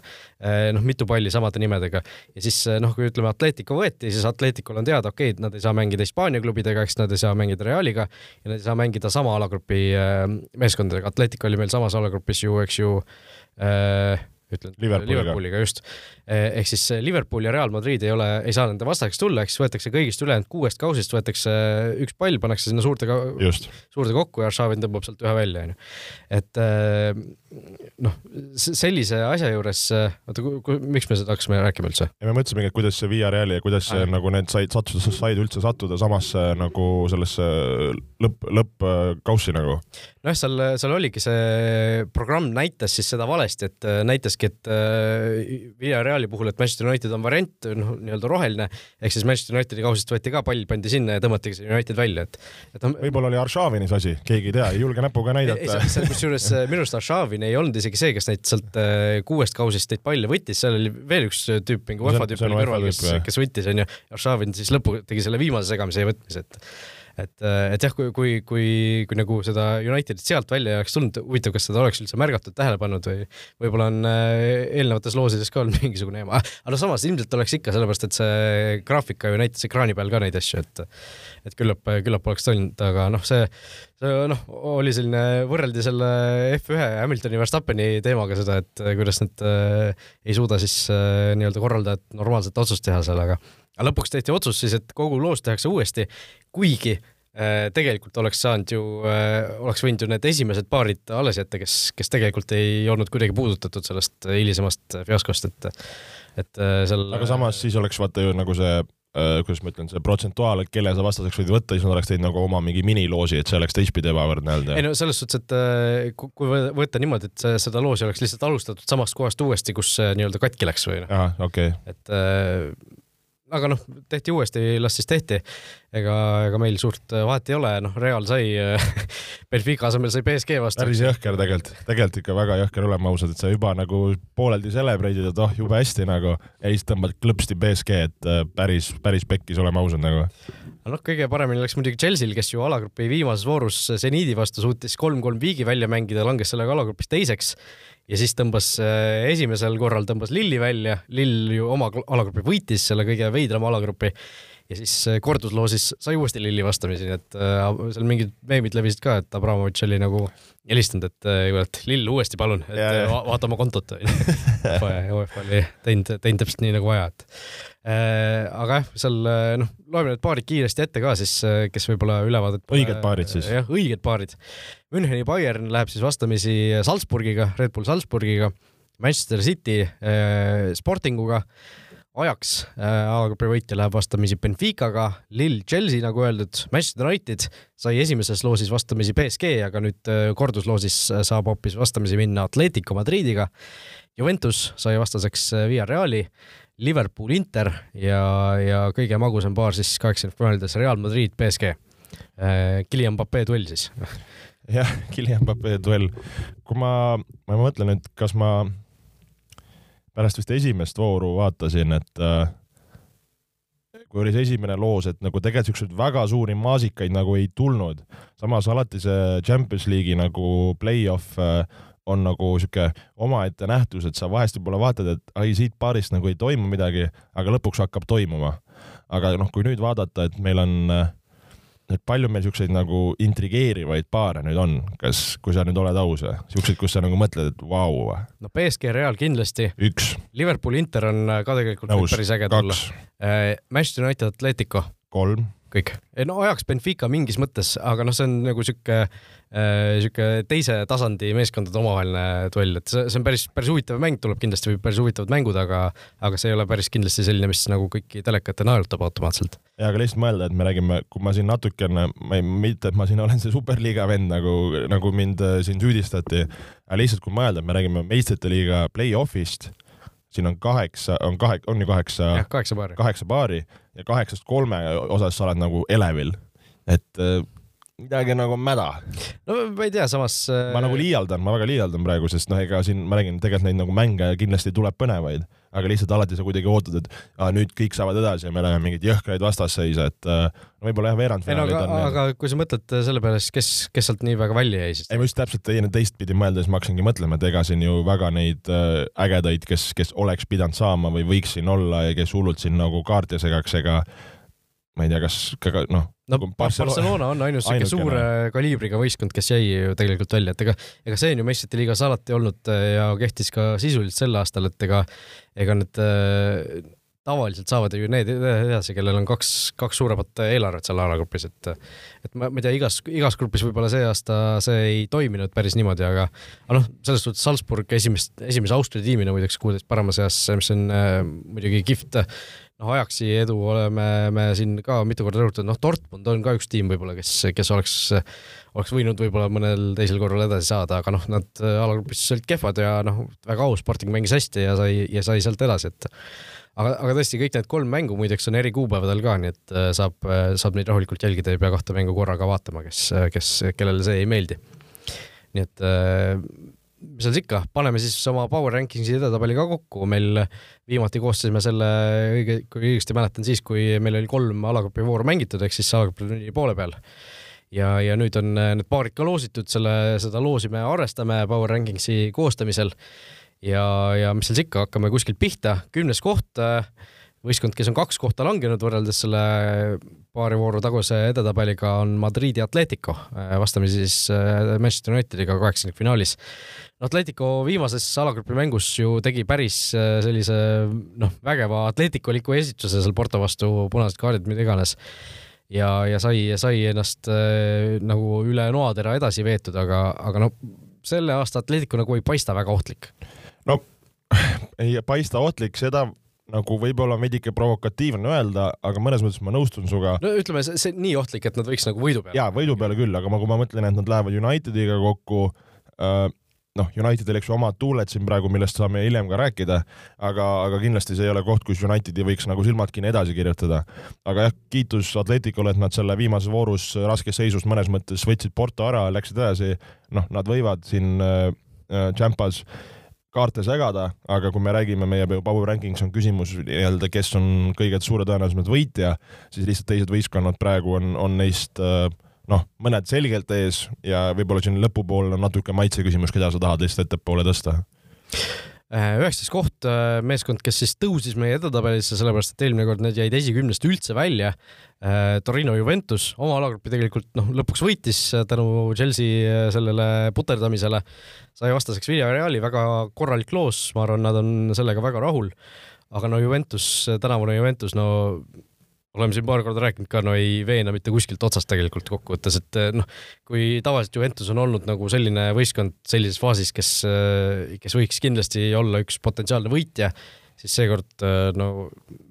noh, mitu palli samade nimedega ja siis noh, kui ütleme, Atletico võeti, siis Atleticol on teada, okei okay,, nad ei saa mängida Hispaania klubidega, eks nad ei saa mängida Realiga ja nad ei saa mängida sama alagrupi meeskondadega. Atletico oli meil samas alagrupis ju, eks ju äh, ütlen Liverpooliga, Liverpooliga just. Eh, ehk siis eh, Liverpool ja Real Madrid ei ole, ei saa nende vastaseks tulla, ehk siis võetakse kõigist ülejäänud kuuest kausist võetakse üks pall, pannakse sinna suurde, suurde kokku ja Aršavin tõmbab sealt ühe välja, onju. et eh, noh, sellise asja juures, oota, miks me seda hakkasime rääkima üldse? me mõtlesimegi, et kuidas see Via Reali ja kuidas see, nagu need said sattuda, said üldse sattuda samasse nagu sellesse lõpp, lõppkaussi nagu. nojah, seal, seal oligi see programm näitas siis seda valesti, et näitaski, et Villareali puhul, et Manchester United on variant, noh, nii-öelda roheline, ehk siis Manchester Unitedi kausist võeti ka pall, pandi sinna ja tõmmatigi see United välja, et, et on... võib-olla oli Arshavinis asi, keegi ei tea, ei julge näpuga näidata. kusjuures minu arust Arshavin ei olnud isegi see, kes neid sealt äh, kuuest kausist neid palle võttis, seal oli veel üks tüüp, mingi UEFA tüüp oli kõrval, kes, kes võttis, onju. Arshavin siis lõpu tegi selle viimase segamise ja võtmise, et et, et jah, kui, kui, kui, kui nagu seda Unitedit sealt välja ei oleks tulnud, huvitav, kas seda oleks üldse märgatud, tähele pannud või võib-olla on äh, eelnevates loosides ka olnud mingisugune jama, aga no samas ilmselt oleks ikka, sellepärast et see graafika ju näitas ekraani peal ka neid asju, et et küllap, küllap oleks toimunud, aga noh, see, see noh, oli selline, võrreldi selle F1 Hamiltoni Verstappeni teemaga seda, et kuidas nad äh, ei suuda siis äh, nii-öelda korraldajat normaalset otsust teha seal, aga aga lõpuks tehti otsus siis, et kogu loos tehakse uuesti, kuigi äh, tegelikult oleks saanud ju äh,, oleks võinud ju need esimesed paarid alles jätta, kes, kes tegelikult ei olnud kuidagi puudutatud sellest hilisemast fiaskost, et et äh, seal aga samas siis oleks vaata ju nagu see kuidas ma ütlen, see protsentuaal, et kelle sa vastaseks võid võtta, siis nad oleks teinud nagu oma mingi miniloosi, et see oleks teistpidi ebavõrdne öelda. ei no selles suhtes, et kui võtta niimoodi, et seda loosi oleks lihtsalt alustatud samast kohast uuesti, kus nii-öelda katki läks või noh. okei okay.. et aga noh, tehti uuesti, las siis tehti. ega, ega meil suurt vahet ei ole, noh, Real sai Benfica asemel sai BSG vastu. päris jõhker tegelikult, tegelikult ikka väga jõhker, oleme ausad, et sa juba nagu pooleldi celebrate'id, et oh, jube hästi nagu ja siis tõmbad klõpsti BSG, et äh, päris, päris pekkis, oleme ausad nagu. noh, kõige paremini läks muidugi Chelsea'l, kes ju alagrupi viimases voorus seniidi vastu suutis kolm-kolm viigi välja mängida, langes sellega alagrupis teiseks ja siis tõmbas äh, esimesel korral tõmbas Lilli välja, Lill ju oma alagrupi võitis selle kõige veidrama alagrupi. Ja siis äh, kordusloosis sai uuesti Lilli vastamisi, nii et äh, seal mingid meemid levisid ka, et Abramovitš oli nagu helistanud, et kuule, et Lill uuesti palun, et ja, ja. vaata oma kontot onju. UEFA oli teinud, teinud täpselt nii nagu vaja, et äh, aga jah, seal noh, loeme need paarid kiiresti ette ka siis, kes võib-olla ülevaadet. õiged paarid siis. jah, õiged paarid Müncheni Bayern läheb siis vastamisi Salzburgiga, Red Bull Salzburgiga, Manchester City äh, Sportinguga, Ajax äh, alagrupi võitja läheb vastamisi Benficaga, Lille Chelsea nagu öeldud, Manchester United sai esimeses loosis vastamisi BSG, aga nüüd äh, kordusloosis saab hoopis vastamisi minna Atletico Madridiga. Juventus sai vastaseks Villarreali, Liverpool Inter ja, ja kõige magusam paar siis kaheksakümnendate Real Madrid BSG. Kylian Mbappe duell siis jah, Kylian Mbappe duell. kui ma, ma mõtlen nüüd, kas ma pärast vist esimest vooru vaatasin, et äh, kui oli see esimene loos, et nagu tegelikult siukseid väga suuri maasikaid nagu ei tulnud. samas alati see Champions League'i nagu play-off äh, on nagu sihuke omaette nähtus, et sa vahest võib-olla vaatad, et ai, siit paarist nagu ei toimu midagi, aga lõpuks hakkab toimuma. aga noh, kui nüüd vaadata, et meil on äh, et palju meil siukseid nagu intrigeerivaid paare nüüd on, kas, kui sa nüüd oled aus, siukseid, kus sa nagu mõtled, et vau wow.? no BSG Real kindlasti. üks. Liverpool Inter on ka tegelikult Nõus. päris äge tulla. Äh, Manchester United Atletico. kolm kõik. no ajaks Benfica mingis mõttes, aga noh, see on nagu sihuke äh,, sihuke teise tasandi meeskondade omavaheline duell, et see, see on päris, päris huvitav mäng, tuleb kindlasti päris huvitavad mängud, aga, aga see ei ole päris kindlasti selline, mis nagu kõiki telekate naerutab automaatselt. ja aga lihtsalt mõelda, et me räägime, kui ma siin natukene, ma ei, mitte, et ma siin olen see superliiga vend, nagu, nagu mind äh, siin süüdistati, aga lihtsalt kui mõelda, et me räägime meistrite liiga play-off'ist siin on kaheksa, on kahe, on ju kaheksa, kaheksa paari, kaheksa paari ja kaheksast kolme osas sa oled nagu elevil, et äh, midagi nagu mäda. no ma ei tea, samas. ma nagu liialdan, ma väga liialdan praegu, sest noh, ega siin ma räägin, tegelikult neid nagu mänge kindlasti tuleb põnevaid, aga lihtsalt alati sa kuidagi ootad, et aa, nüüd kõik saavad edasi ja me näeme mingeid jõhkraid vastasseise, et äh, no võib-olla jah, veerandfinaalid no, aga, on. aga kui sa mõtled selle peale, siis kes, kes sealt nii väga välja jäi siis? ei, ma just täpselt teistpidi mõeldes ma hakkasingi mõtlema, et ega siin ju väga neid äh, ägedaid, kes, kes oleks pidanud saama või võiks siin olla ja kes hullult siin nagu kaarte segaks, ega ma ei tea, kas ka noh. No Barcelona, Barcelona on ainus siuke suure kaliibriga võistkond, kes jäi ju tegelikult välja, et ega, ega see on ju meistrite liigas alati olnud äh, ja kehtis ka sisuliselt sel aastal, et ega, ega need äh, tavaliselt saavad ju need edasi, kellel on kaks, kaks suuremat eelarvet seal alagrupis, et et ma, ma ei tea, igas, igas grupis võib-olla see aasta see ei toiminud päris niimoodi, aga aga noh, selles suhtes Salzburg esimest, esimese Austria tiimina muideks kuueteist parema seas, mis on äh, muidugi kihvt noh, Ajaxi edu oleme me siin ka mitu korda rõhutanud, noh, Dortmund on ka üks tiim võib-olla, kes, kes oleks, oleks võinud võib-olla mõnel teisel korral edasi saada, aga noh, nad äh, alagrupis olid kehvad ja noh, väga aus, Sporting mängis hästi ja sai, ja sai sealt edasi, et aga, aga tõesti, kõik need kolm mängu muideks on eri kuupäevadel ka, nii et äh, saab, äh, saab neid rahulikult jälgida, ei pea kahte mängu korraga vaatama, kes, kes, kellele see ei meeldi. nii et mis seal siis ikka, paneme siis oma Power Rankings'i edetabeli ka kokku, meil viimati koostasime selle õige, kui õigesti mäletan, siis kui meil oli kolm alagrupi vooru mängitud, ehk siis alagrupi poole peal. ja, ja nüüd on need paarid ka loositud, selle, seda loosi me arvestame Power Rankings'i koostamisel. ja, ja mis seal siis ikka, hakkame kuskilt pihta, kümnes koht võistkond, kes on kaks kohta langenud võrreldes selle paari vooru taguse edetabeliga, on Madridi Atletico, vastamisi siis Manchester Unitediga kaheksandikfinaalis Atletico viimases alagrupi mängus ju tegi päris äh, sellise noh, vägeva atleetikoliku esituse seal Porto vastu, punased kaardid, mida iganes. ja, ja sai, sai ennast äh, nagu üle noatera edasi veetud, aga, aga no selle aasta Atletico nagu ei paista väga ohtlik. no ei paista ohtlik, seda nagu võib-olla veidike provokatiivne öelda, aga mõnes mõttes ma nõustun sinuga. no ütleme, see, see nii ohtlik, et nad võiks nagu võidu peale. jaa, võidu peale küll, aga ma, kui ma mõtlen, et nad lähevad Unitediga kokku äh,, noh, Unitedil eks ju omad tuuled siin praegu, millest saame hiljem ka rääkida, aga, aga kindlasti see ei ole koht, kus Unitedi võiks nagu silmad kinni edasi kirjutada. aga jah, kiitus Atleticule, et nad selle viimases voorus raskes seisus mõnes mõttes võtsid Porto ära, läksid edasi, noh, nad võivad siin äh, äh Champas kaarte segada, aga kui me räägime, meie Power Rankings on küsimus nii-öelda, kes on kõige suure tõenäosusega võitja, siis lihtsalt teised võistkonnad praegu on, on neist äh, noh, mõned selgelt ees ja võib-olla siin lõpupool on natuke maitse küsimus, keda sa tahad lihtsalt ettepoole tõsta üheksas koht, äh, meeskond, kes siis tõusis meie edetabelisse, sellepärast et eelmine kord need jäid esikümnest üldse välja. Äh, Torino Juventus oma alagrupi tegelikult noh, lõpuks võitis tänu Chelsea sellele puterdamisele, sai vastaseks Villarreali, väga korralik loos, ma arvan, nad on sellega väga rahul. aga no Juventus, tänavune Juventus, no oleme siin paar korda rääkinud ka, no ei veena mitte kuskilt otsast tegelikult kokkuvõttes, et eh, noh, kui tavaliselt Juventus on olnud nagu selline võistkond sellises faasis, kes, eh, kes võiks kindlasti olla üks potentsiaalne võitja siis seekord no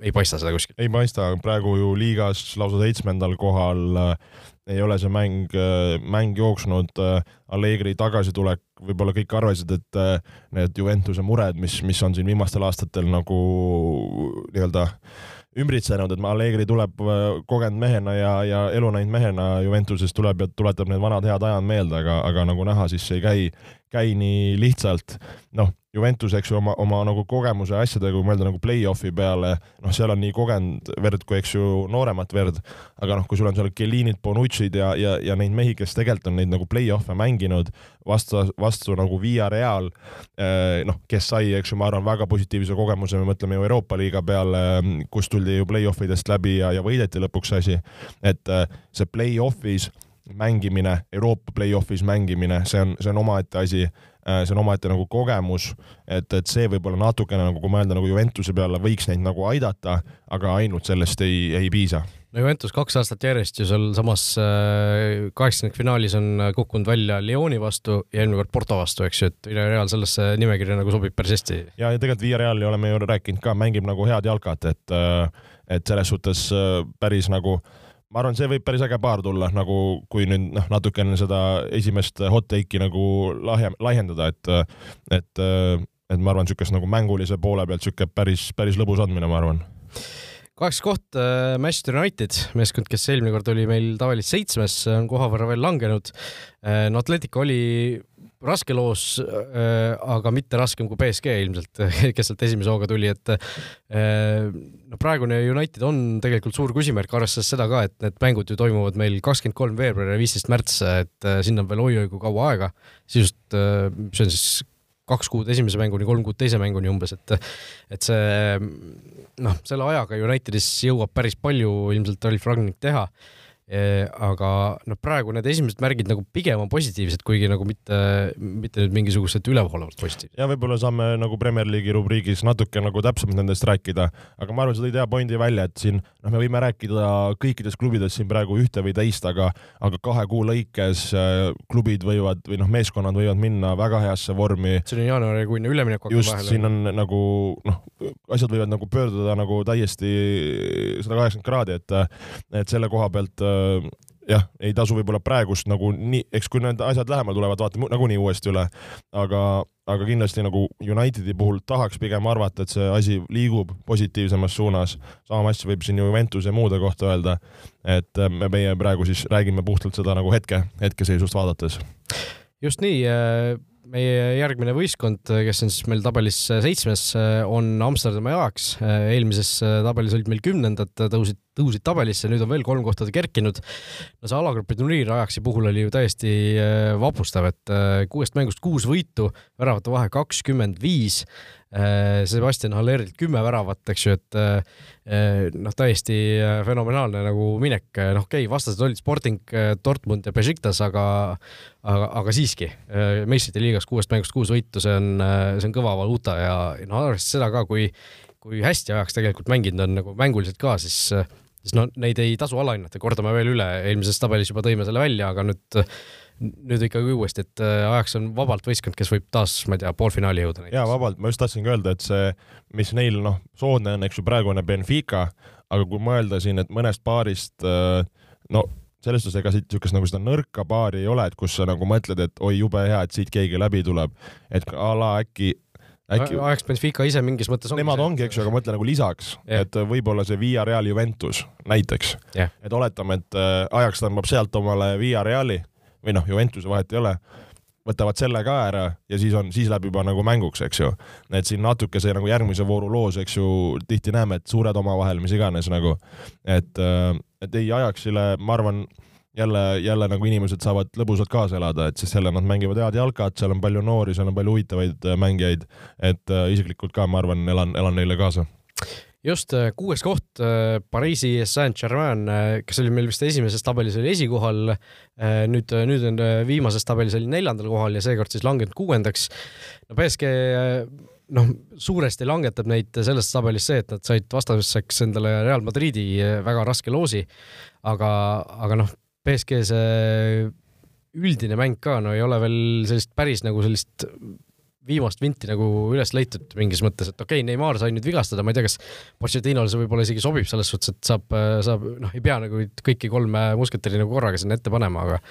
ei paista seda kuskil. ei paista, praegu ju liigas lausa seitsmendal kohal ei ole see mäng, mäng jooksnud, Allegri tagasitulek, võib-olla kõik arvasid, et need Juventuse mured, mis, mis on siin viimastel aastatel nagu nii-öelda ümbritsenud, et Allegri tuleb kogenud mehena ja, ja elu näinud mehena Juventusest tuleb ja tuletab need vanad head ajad meelde, aga, aga nagu näha, siis see ei käi, käi nii lihtsalt. noh, Juventus, eks ju, oma, oma nagu kogemuse asjadega, kui mõelda nagu play-off'i peale, noh, seal on nii kogenud verd kui, eks ju, nooremat verd, aga noh, kui sul on seal Kellinid, Bonucci'd ja, ja, ja neid mehi, kes tegelikult on neid nagu play-off'e mänginud vastu, vastu nagu Via Real, eh, noh, kes sai, eks ju, ma arvan, väga positiivse kogemuse, me mõtleme ju Euroopa liiga peale, kus tuldi ju play-off idest läbi ja, ja võideti lõpuks asi, et eh, see play-off'is mängimine, Euroopa play-off'is mängimine, see on, see on omaette asi Äh, see on omaette nagu kogemus, et, et see võib-olla natukene nagu, kui mõelda nagu Juventuse peale, võiks neid nagu aidata, aga ainult sellest ei, ei piisa no Juventus kaks aastat järjest ju sealsamas äh, kaheksakümnendfinaalis on kukkunud välja Lyoni vastu ja eelmine kord Porto vastu, eks ju, et Villarreal sellesse nimekirja nagu sobib päris hästi. ja, ja tegelikult Villarreali oleme ju rääkinud ka, mängib nagu head jalkat, et, äh, et selles suhtes päris nagu äh, ma arvan, see võib päris äge paar tulla, nagu kui nüüd noh, natukene seda esimest hot take'i nagu lahja, laiendada, et, et, et ma arvan, niisugust nagu mängulise poole pealt niisugune päris, päris lõbus andmine, ma arvan kaheksa koht äh, Manchester United, meeskond, kes eelmine kord oli meil tavaliselt seitsmes, on koha võrra veel langenud. Äh, no Atletico oli raske loos, äh, aga mitte raskem kui BSG ilmselt, kes sealt esimese hooga tuli, et äh, no praegune United on tegelikult suur küsimärk, arvestades seda ka, et need mängud ju toimuvad meil kakskümmend kolm veebruar ja viisteist märts, et äh, sinna on veel oi-oi kui kaua aega, sisust see on siis kaks kuud esimese mänguni, kolm kuud teise mänguni umbes, et et see noh, selle ajaga Unitedis jõuab päris palju ilmselt Ralf Ragnik teha aga noh, praegu need esimesed märgid nagu pigem on positiivsed, kuigi nagu mitte, mitte nüüd mingisugused ülevoolavalt positiivsed. ja võib-olla saame nagu Premier League'i rubriigis natuke nagu täpsemalt nendest rääkida, aga ma arvan, sa tõid hea pointi välja, et siin noh, me võime rääkida kõikides klubides siin praegu ühte või teist, aga, aga kahe kuu lõikes äh, klubid võivad või noh, meeskonnad võivad minna väga heasse vormi. see on jaanuarikuine üleminek. just, siin on nagu noh, asjad võivad nagu pöörduda nagu täiesti sada kaheksakümmend kraadi, et, et selle koha pealt Äh, jah, ei tasu võib-olla praegust nagu nii, eks kui need asjad lähemale tulevad, vaatame nagunii uuesti üle, aga, aga kindlasti nagu Unitedi puhul tahaks pigem arvata, et see asi liigub positiivsemas suunas. sama asja võib siin Juventus ja muude kohta öelda, et äh, me meie praegu siis räägime puhtalt seda nagu hetke, hetkeseisust vaadates. just nii äh, meie järgmine võistkond, kes on siis meil tabelis seitsmes, on Amsterdami Ajax. eelmises tabelis olid meil kümnendad, tõusid tõusid tabelisse, nüüd on veel kolm kohta kerkinud. no see alagrupi turniir Ajaxi puhul oli ju täiesti äh, vapustav, et äh, kuuest mängust kuus võitu, väravate vahe kakskümmend viis. Äh, Sebastian Hallerilt kümme väravat, eks ju, et noh, täiesti fenomenaalne nagu minek, noh, okei okay,, vastased olid Sporting, Dortmund ja Besiktas, aga aga, aga siiski meistrite liigas kuuest mängust kuus võitu, see on, see on kõva valuuta ja no arvestades seda ka, kui kui hästi Ajax tegelikult mänginud on nagu mänguliselt ka, siis siis no neid ei tasu alahinnata, kordame veel üle, eelmises tabelis juba tõime selle välja, aga nüüd nüüd ikkagi uuesti, et äh, Ajax on vabalt võistkond, kes võib taas, ma ei tea, poolfinaali jõuda. jaa, vabalt, ma just tahtsingi öelda, et see, mis neil noh, soodne on, eks ju, praegune Benfica, aga kui mõelda siin, et mõnest paarist äh, no selles suhtes ega siit niisugust nagu seda nõrka paari ei ole, et kus sa nagu mõtled, et oi, jube hea, et siit keegi läbi tuleb, et a la äkki äkki Ajax Benfica ise mingis mõttes ongi nemad see, ongi, eks ju, aga ma mõtlen nagu lisaks yeah., et võib-olla see Via Real Juventus näiteks yeah., et oletame, et äh, Ajax tõmbab sealt omale Via Reali või noh, Juventuse vahet ei ole, võtavad selle ka ära ja siis on, siis läheb juba nagu mänguks, eks ju. et siin natuke see nagu järgmise vooru loos, eks ju, tihti näeme, et suured omavahel, mis iganes nagu, et, äh, et ei Ajaxile, ma arvan jälle, jälle nagu inimesed saavad lõbusalt kaasa elada, et siis jälle nad mängivad head jalkat, seal on palju noori, seal on palju huvitavaid äh, mängijaid, et äh, isiklikult ka ma arvan, elan, elan neile kaasa just äh, kuues koht Pariisi Saint-Germain, kes oli meil vist esimeses tabelis oli esikohal. nüüd, nüüd on viimases tabelis oli neljandal kohal ja seekord siis langenud kuuendaks. no BSG noh, suuresti langetab neid selles tabelis see, et nad said vastaseks endale Real Madridi väga raske loosi. aga, aga noh, BSG see üldine mäng ka, no ei ole veel sellist päris nagu sellist viimast vinti nagu üles leitud mingis mõttes, et okei okay,, Neimar sai nüüd vigastada, ma ei tea, kas Pochettinole see võib-olla isegi sobib selles suhtes, et saab, saab, noh, ei pea nagu kõiki kolme musketäri nagu korraga sinna ette panema, aga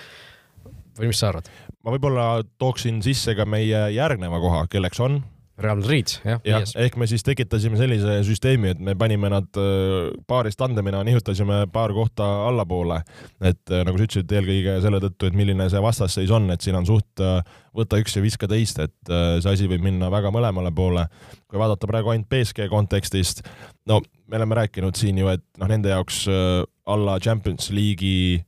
või mis sa arvad? ma võib-olla tooksin sisse ka meie järgneva koha, kelleks on Real Madrid, jah. jah, ehk me siis tekitasime sellise süsteemi, et me panime nad äh, paarist tandemina, nihutasime paar kohta allapoole. et äh, nagu sa ütlesid, eelkõige selle tõttu, et milline see vastasseis on, et siin on suht äh, võta üks ja viska teist, et see asi võib minna väga mõlemale poole. kui vaadata praegu ainult BSG kontekstist, no me oleme rääkinud siin ju, et noh, nende jaoks alla Champions League'i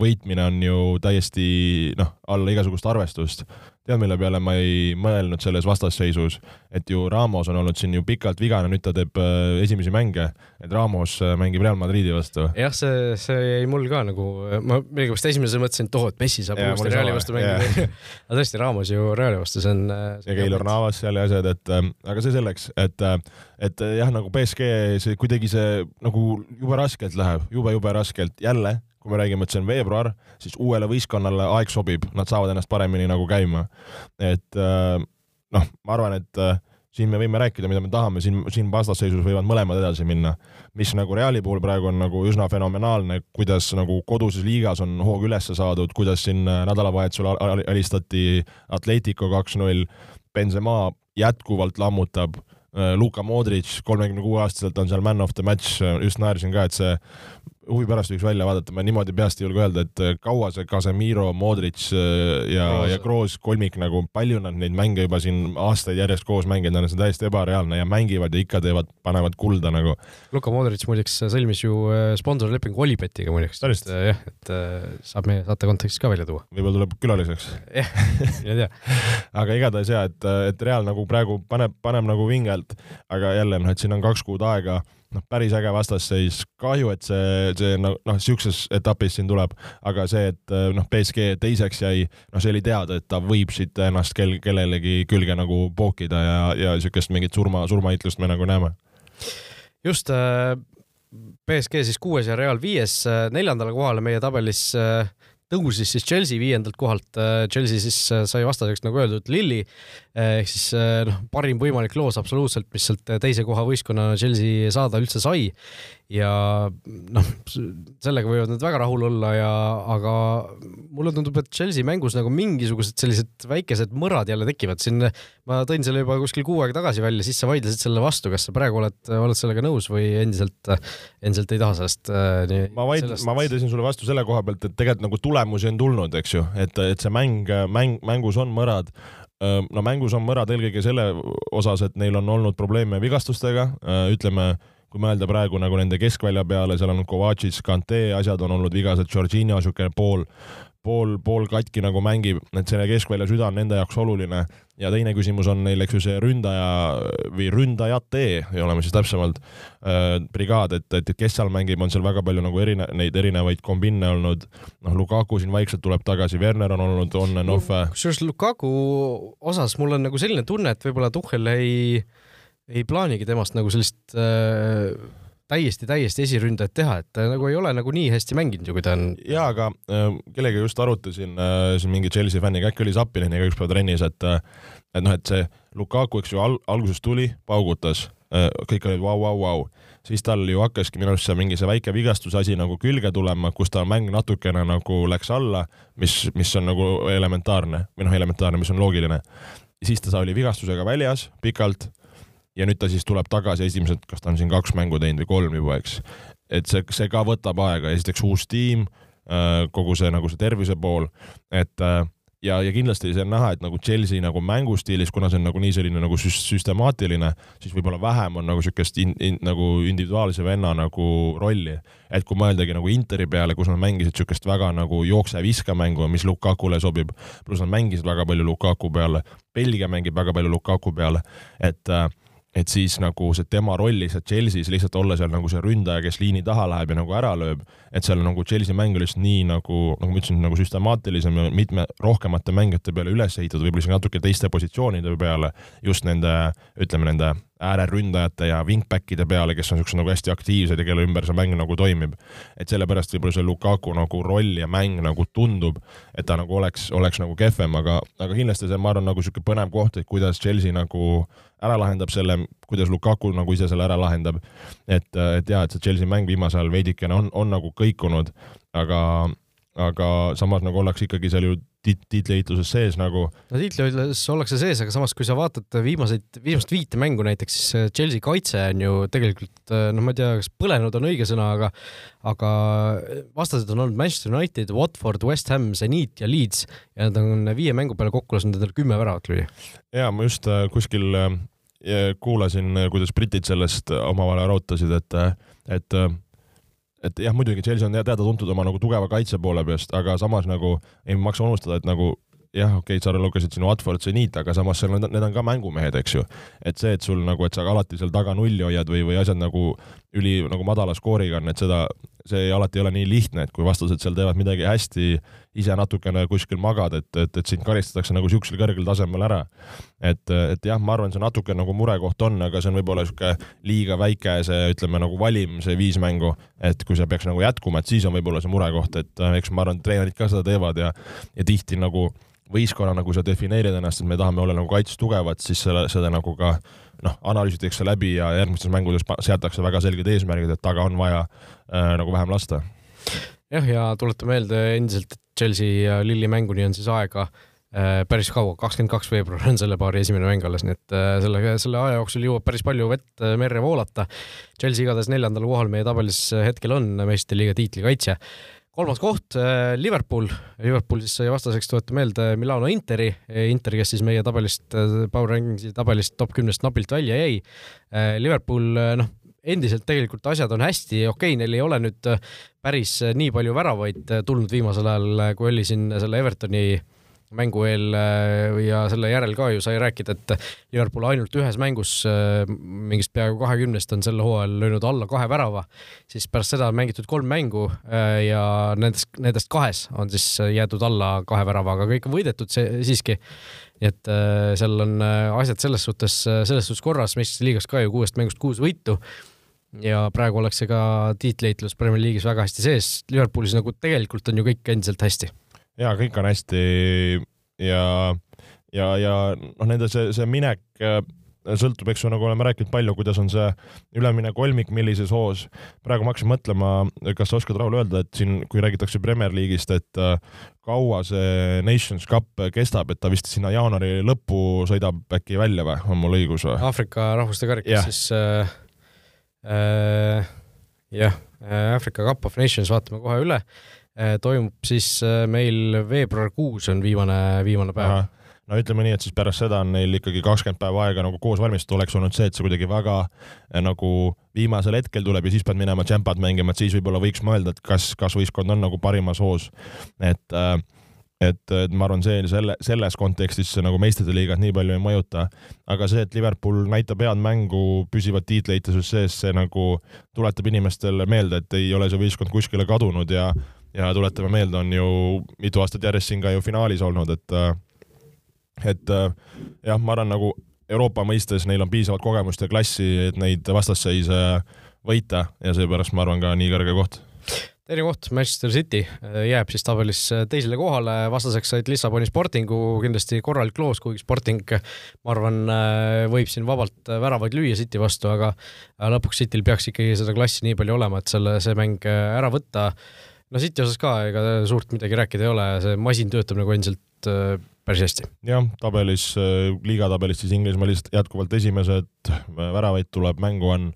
võitmine on ju täiesti noh, alla igasugust arvestust tead, mille peale ma ei mõelnud selles vastasseisus, et ju Ramos on olnud siin ju pikalt vigane, nüüd ta teeb äh, esimesi mänge, et Ramos äh, mängib Real Madridi vastu. jah, see, see jäi mul ka nagu, ma millegipärast esimesena mõtlesin, et oh, et Messi saab uuesti Reali vastu mängida. aga tõesti, Ramos ju Reali vastu, see on äh, ja Keilor Navas seal ja asjad, et äh, aga see selleks, et et jah, nagu BSG, see kuidagi see nagu jube raskelt läheb jube,, jube-jube raskelt, jälle kui me räägime, et see on veebruar, siis uuele võistkonnale aeg sobib, nad saavad ennast paremini nagu käima. et äh, noh, ma arvan, et äh, siin me võime rääkida, mida me tahame, siin, siin vastasseisus võivad mõlemad edasi minna. mis nagu Reali puhul praegu on nagu üsna fenomenaalne, kuidas nagu koduses liigas on hoog üles saadud, kuidas siin äh, nädalavahetusel alistati Atletico kaks-null, Benzema jätkuvalt lammutab Luka Modric, kolmekümne kuue aastaselt on seal man of the match, just naersin ka, et see huvi pärast võiks välja vaadata, ma niimoodi peast ei julge öelda, et äh, kaua see Casemiro, Modric äh, ja, ja Kroos kolmik nagu, palju nad neid mänge juba siin aastaid järjest koos mänginud on, see on täiesti ebareaalne ja mängivad ja ikka teevad, panevad kulda nagu. Luka Modric muideks sõlmis ju äh, sponsorlepingu Olipetiga muideks. jah, et saab meie saate kontekstis ka välja tuua. võib-olla tuleb külaliseks. jah, mine tea. aga igatahes ja, et, et Real nagu praegu paneb, paneb nagu vingelt, aga jälle noh, et siin on kaks kuud aega noh, päris äge vastasseis, kahju, et see, see noh, noh, sihukeses etapis siin tuleb, aga see, et noh, BSG teiseks jäi, noh, see oli teada, et ta võib siit ennast kel-, kellelegi külge nagu pookida ja, ja siukest mingit surma, surmaheitlust me nagu näeme. just äh,, BSG siis kuues ja Real viies, äh, neljandale kohale meie tabelis äh, tõusis siis Chelsea viiendalt kohalt, äh, Chelsea siis äh, sai vastaseks, nagu öeldud, Lilli, äh, ehk siis noh, parim võimalik loos absoluutselt, mis sealt teise koha võistkonnana Chelsea saada üldse sai ja noh, sellega võivad nad väga rahul olla ja, aga mulle tundub, et Chelsea mängus nagu mingisugused sellised väikesed mõrad jälle tekivad, siin ma tõin selle juba kuskil kuu aega tagasi välja, siis sa vaidlesid selle vastu, kas sa praegu oled, oled sellega nõus või endiselt, endiselt ei taha sellest äh, nii ma vaid-, ma vaidlesin sulle vastu selle koha pealt, et tegelikult nagu tulemusi on tulnud, eks ju, et, et see mäng, mäng, mängus on mõrad. No mängus on mõrad eelkõige selle osas, et neil on olnud probleeme vigastustega, ütleme kui mõelda praegu nagu nende keskvälja peale, seal on Kovacic, Kante, asjad on olnud vigased, Georgina niisugune pool, pool, pool katki nagu mängib, et selle keskvälja süda on nende jaoks oluline. ja teine küsimus on neil, eks ju, see ründaja või ründajate, oleme siis täpsemalt äh,, brigaad, et, et kes seal mängib, on seal väga palju nagu erine-, neid erinevaid kombinne olnud. noh, Lukaku siin vaikselt tuleb tagasi, Werner on olnud on and off. kusjuures Lukaku osas mul on nagu selline tunne, et võib-olla Tuhhel ei ei plaanigi temast nagu sellist äh, täiesti, täiesti esiründajat teha, et ta nagu ei ole nagu nii hästi mänginud ju, kui ta on. jaa, aga äh, kellega just arutasin äh, siin mingi Chelsea fänniga, äkki oli Zappininiga ükspäev trennis, et äh, et noh, et see Lukaku, eks ju, al-, alguses tuli, paugutas äh,, kõik olid vau, vau, vau, siis tal ju hakkaski minu arust see mingi see väike vigastuse asi nagu külge tulema, kus ta mäng natukene nagu läks alla, mis, mis on nagu elementaarne või noh, elementaarne, mis on loogiline. siis ta oli vigastusega väljas pikalt ja nüüd ta siis tuleb tagasi esimesed, kas ta on siin kaks mängu teinud või kolm juba, eks. et see, see ka võtab aega, esiteks uus tiim, äh, kogu see nagu see tervise pool, et äh, ja, ja kindlasti see on näha, et nagu Chelsea nagu mängustiilis, kuna see on nagu nii selline nagu süstemaatiline, siis võib-olla vähem on nagu siukest in, in, nagu individuaalse venna nagu rolli. et kui mõeldagi nagu Interi peale, kus nad mängisid siukest väga nagu jookse-viska mängu, mis Lukakule sobib, pluss nad mängisid väga palju Lukaku peale, Belgia mängib väga palju Lukaku peale, et äh, et siis nagu see tema roll lihtsalt Chelsea's lihtsalt olla seal nagu see ründaja, kes liini taha läheb ja nagu ära lööb, et seal nagu Chelsea mäng oli lihtsalt nii nagu, nagu ma ütlesin, nagu süstemaatilisem ja mitme rohkemate mängijate peale üles ehitatud, võib-olla isegi natuke teiste positsioonide peale, just nende, ütleme nende ääreründajate ja wingback'ide peale, kes on siuksed nagu hästi aktiivsed ja kelle ümber see mäng nagu toimib. et sellepärast võib-olla see Lukaku nagu roll ja mäng nagu tundub, et ta nagu oleks, oleks nagu kehvem, aga, aga kindlasti see, ma arvan, nagu sihuke põnev koht, et kuidas Chelsea nagu ära lahendab selle, kuidas Lukaku nagu ise selle ära lahendab. et, et jaa, et see Chelsea mäng viimasel ajal veidikene on, on nagu kõikunud, aga aga samas nagu ollakse ikkagi seal ju tiit-, tiitliheituses sees nagu. no tiitliheituses ollakse sees, aga samas, kui sa vaatad viimaseid, viimast viite mängu näiteks, siis Chelsea kaitse on ju tegelikult noh, ma ei tea, kas põlenud on õige sõna, aga aga vastased on olnud Manchester United, Watford, West Ham, Zenit ja Leeds ja nad on viie mängu peale kokku lasknud endale kümme väravat lüüa. ja ma just äh, kuskil äh, kuulasin, kuidas britid sellest omavahel arutasid, et, et et jah, muidugi Chelsea on teada-tuntud oma nagu tugeva kaitse poole pealt, aga samas nagu ei maksa unustada, et nagu jah, okei okay,, sa lugesid siin Watford, Zenit, aga samas seal need, need on ka mängumehed, eks ju. et see, et sul nagu, et sa alati seal taga nulli hoiad või, või asjad nagu üli nagu madala skooriga on, et seda, see alati ei ole nii lihtne, et kui vastased seal teevad midagi hästi, ise natukene kuskil magad, et, et, et sind karistatakse nagu siuksel kõrgel tasemel ära. et, et jah, ma arvan, see natuke nagu murekoht on, aga see on võib-olla sihuke liiga väike see, ütleme nagu valim, see viis mängu, et kui see peaks nagu jätkuma, et siis on võib-olla see murekoht, et eks ma arvan, treenerid ka seda teevad ja, ja tihti nagu võistkonnana, kui sa defineerid ennast, et me tahame olla nagu kaitses tugevad, siis selle, seda nagu ka noh, analüüsitakse läbi ja järgmistes mängudes seatakse väga selged eesmärgid, et taga on vaja äh, nagu vähem lasta. jah, ja tuleta meelde endiselt, et Chelsea ja Lilli mänguni on siis aega äh, päris kaua, kakskümmend kaks veebruar on selle paari esimene mäng alles, nii et äh, selle, selle aja jooksul jõuab päris palju vett äh, merre voolata. Chelsea igatahes neljandal kohal meie tabelis hetkel on meistrite liiga tiitlikaitsja kolmas koht, Liverpool, Liverpool siis sai vastaseks, tuletan meelde, Milano Interi, Inter, kes siis meie tabelist, Power Rankingsi tabelist top kümnest napilt välja jäi. Liverpool, noh, endiselt tegelikult asjad on hästi, okei okay,, neil ei ole nüüd päris nii palju väravaid tulnud viimasel ajal, kui oli siin selle Evertoni mängu eel ja selle järel ka ju sai rääkida, et Liverpool ainult ühes mängus mingist peaaegu kahekümnest on sel hooajal löönud alla kahe värava, siis pärast seda on mängitud kolm mängu ja nendest, nendest kahes on siis jäetud alla kahe väravaga, kõik on võidetud see siiski. nii et seal on asjad selles suhtes, selles suhtes korras, meistrite liigas ka ju kuuest mängust kuus võitu ja praegu ollakse ka tiitliheitlus Premier League'is väga hästi sees, Liverpoolis nagu tegelikult on ju kõik endiselt hästi ja kõik on hästi ja, ja, ja noh, nende see, see minek äh, sõltub, eks ju, nagu oleme rääkinud palju, kuidas on see ülemine kolmik, millises hoos. praegu ma hakkasin mõtlema, kas sa oskad, Raul, öelda, et siin, kui räägitakse Premier League'ist, et äh, kaua see Nations Cup kestab, et ta vist sinna jaanuari lõppu sõidab äkki välja või, on mul õigus või? Aafrika rahvuste karikas siis äh, jah, Aafrika Cup of Nations vaatame kohe üle Äh, toimub siis äh, meil veebruarikuus on viimane, viimane päev. no ütleme nii, et siis pärast seda on neil ikkagi kakskümmend päeva aega nagu koos valmistuda, oleks olnud see, et see kuidagi väga äh, nagu viimasel hetkel tuleb ja siis pead minema džempat mängima, et siis võib-olla võiks mõelda, et kas, kas võistkond on nagu parimas hoos. et et, et ma arvan, see selle, selles kontekstis nagu meistrite liigat nii palju ei mõjuta, aga see, et Liverpool näitab head mängu püsivat tiitliehituses sees, see nagu tuletab inimestele meelde, et ei ole see võistkond kuskile kadunud ja ja tuletame meelde, on ju mitu aastat järjest siin ka ju finaalis olnud, et et jah, ma arvan, nagu Euroopa mõistes neil on piisavalt kogemust ja klassi, et neid vastasseise võita ja seepärast ma arvan ka nii kõrge koht teine koht, Manchester City jääb siis tabelis teisele kohale, vastaseks said Lissaboni Sportingu kindlasti korralik loos, kuigi Sporting, ma arvan, võib siin vabalt väravaid lüüa City vastu, aga lõpuks Cityl peaks ikkagi seda klassi nii palju olema, et selle, see mäng ära võtta. No City osas ka ega suurt midagi rääkida ei ole, see masin töötab nagu endiselt äh, päris hästi. jah, tabelis, äh, liigatabelis siis Inglismaa lihtsalt jätkuvalt esimesed, väravaid tuleb, mängu on,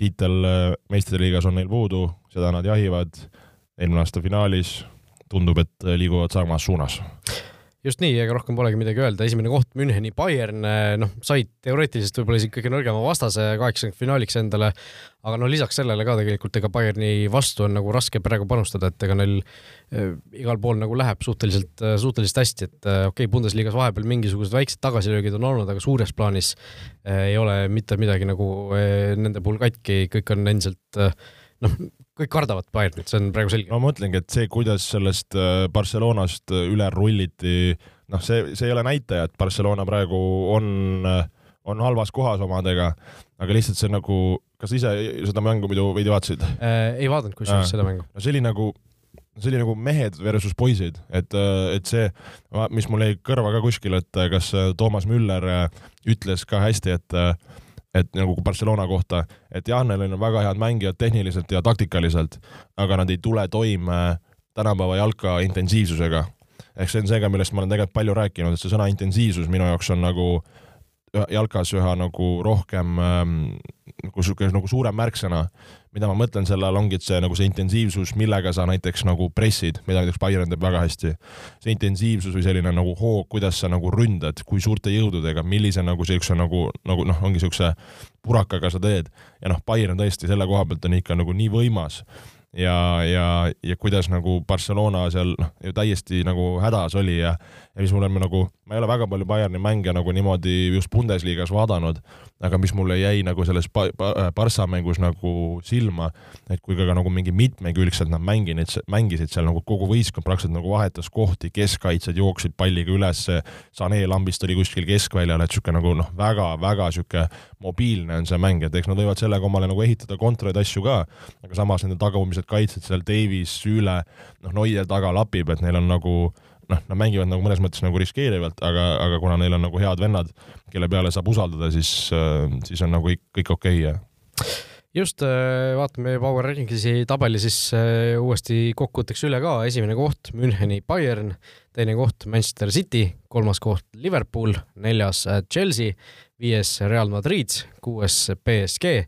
tiitel äh, meistrite liigas on neil puudu, seda nad jahivad, eelmine aasta finaalis, tundub, et liiguvad samas suunas. Just nii, ega rohkem polegi midagi öelda, esimene koht Müncheni Bayern, noh, said teoreetiliselt võib-olla isegi kõige nõrgema vastase kaheksakümnendfinaaliks endale, aga no lisaks sellele ka tegelikult ega Bayerni vastu on nagu raske praegu panustada, et ega neil äh, igal pool nagu läheb suhteliselt, äh, suhteliselt hästi, et äh, okei okay,, Bundesliga-s vahepeal mingisugused väiksed tagasilöögid on olnud, aga suures plaanis äh, ei ole mitte midagi nagu äh, nende puhul katki, kõik on endiselt äh, noh, kõik kardavad Bayernit, see on praegu selge. ma mõtlengi, et see, kuidas sellest äh, Barcelonast äh, üle rulliti, noh, see, see ei ole näitaja, et Barcelona praegu on, äh, on halvas kohas omadega, aga lihtsalt see nagu, kas ise seda mängu muidu veidi vaatasid äh,? ei vaadanud kusjuures seda mängu. no see oli nagu, see oli nagu mehed versus poisid, et, et see, mis mul jäi kõrva ka kuskil, et kas Toomas Müller ütles ka hästi, et et nagu Barcelona kohta, et jah, neil on väga head mängijad tehniliselt ja taktikaliselt, aga nad ei tule toime tänapäeva jalka intensiivsusega ehk see on see ka, millest ma olen tegelikult palju rääkinud, et see sõna intensiivsus minu jaoks on nagu jalkas üha nagu rohkem ähm, nagu sihuke nagu suurem märksõna. Mida ma mõtlen selle all ongi, et see nagu see intensiivsus, millega sa näiteks nagu pressid, mida näiteks Bayern teeb väga hästi. see intensiivsus või selline nagu hoog, kuidas sa nagu ründad, kui suurte jõududega, millise nagu siukse nagu, nagu noh, ongi siukse purakaga sa teed. ja noh, Bayern tõesti selle koha pealt on ikka nagu nii võimas ja, ja, ja kuidas nagu Barcelona seal noh, ju täiesti nagu hädas oli ja, ja mis mulle nagu, ma ei ole väga palju Bayerni mänge nagu niimoodi just Bundesliga-s vaadanud, aga mis mulle jäi nagu selles Barca mängus nagu silma, et kui ka, ka nagu mingi mitmekülgselt nad mänginud, mängisid seal nagu kogu võistkond praktiliselt nagu vahetas kohti, keskkaitsjad jooksid palliga üles, Sané lambist oli kuskil keskväljal, et sihuke nagu noh, väga-väga sihuke mobiilne on see mäng, et eks nad võivad sellega omale nagu ehitada kontraid asju ka, aga samas nende tagumised kaitsjad seal, Davis, Süüle, noh, Noier taga lapib, et neil on nagu noh, nad mängivad nagu mõnes mõttes nagu riskeerivalt, aga, aga kuna neil on nagu head vennad, kelle peale saab usaldada, siis, siis on nagu kõik, kõik okei okay, just, äh, vaatame Power Rankingsi tabeli siis äh, uuesti kokkuvõtteks üle ka, esimene koht Müncheni Bayern, teine koht Manchester City, kolmas koht Liverpool, neljas äh, Chelsea, viies Real Madrid, kuues BSG,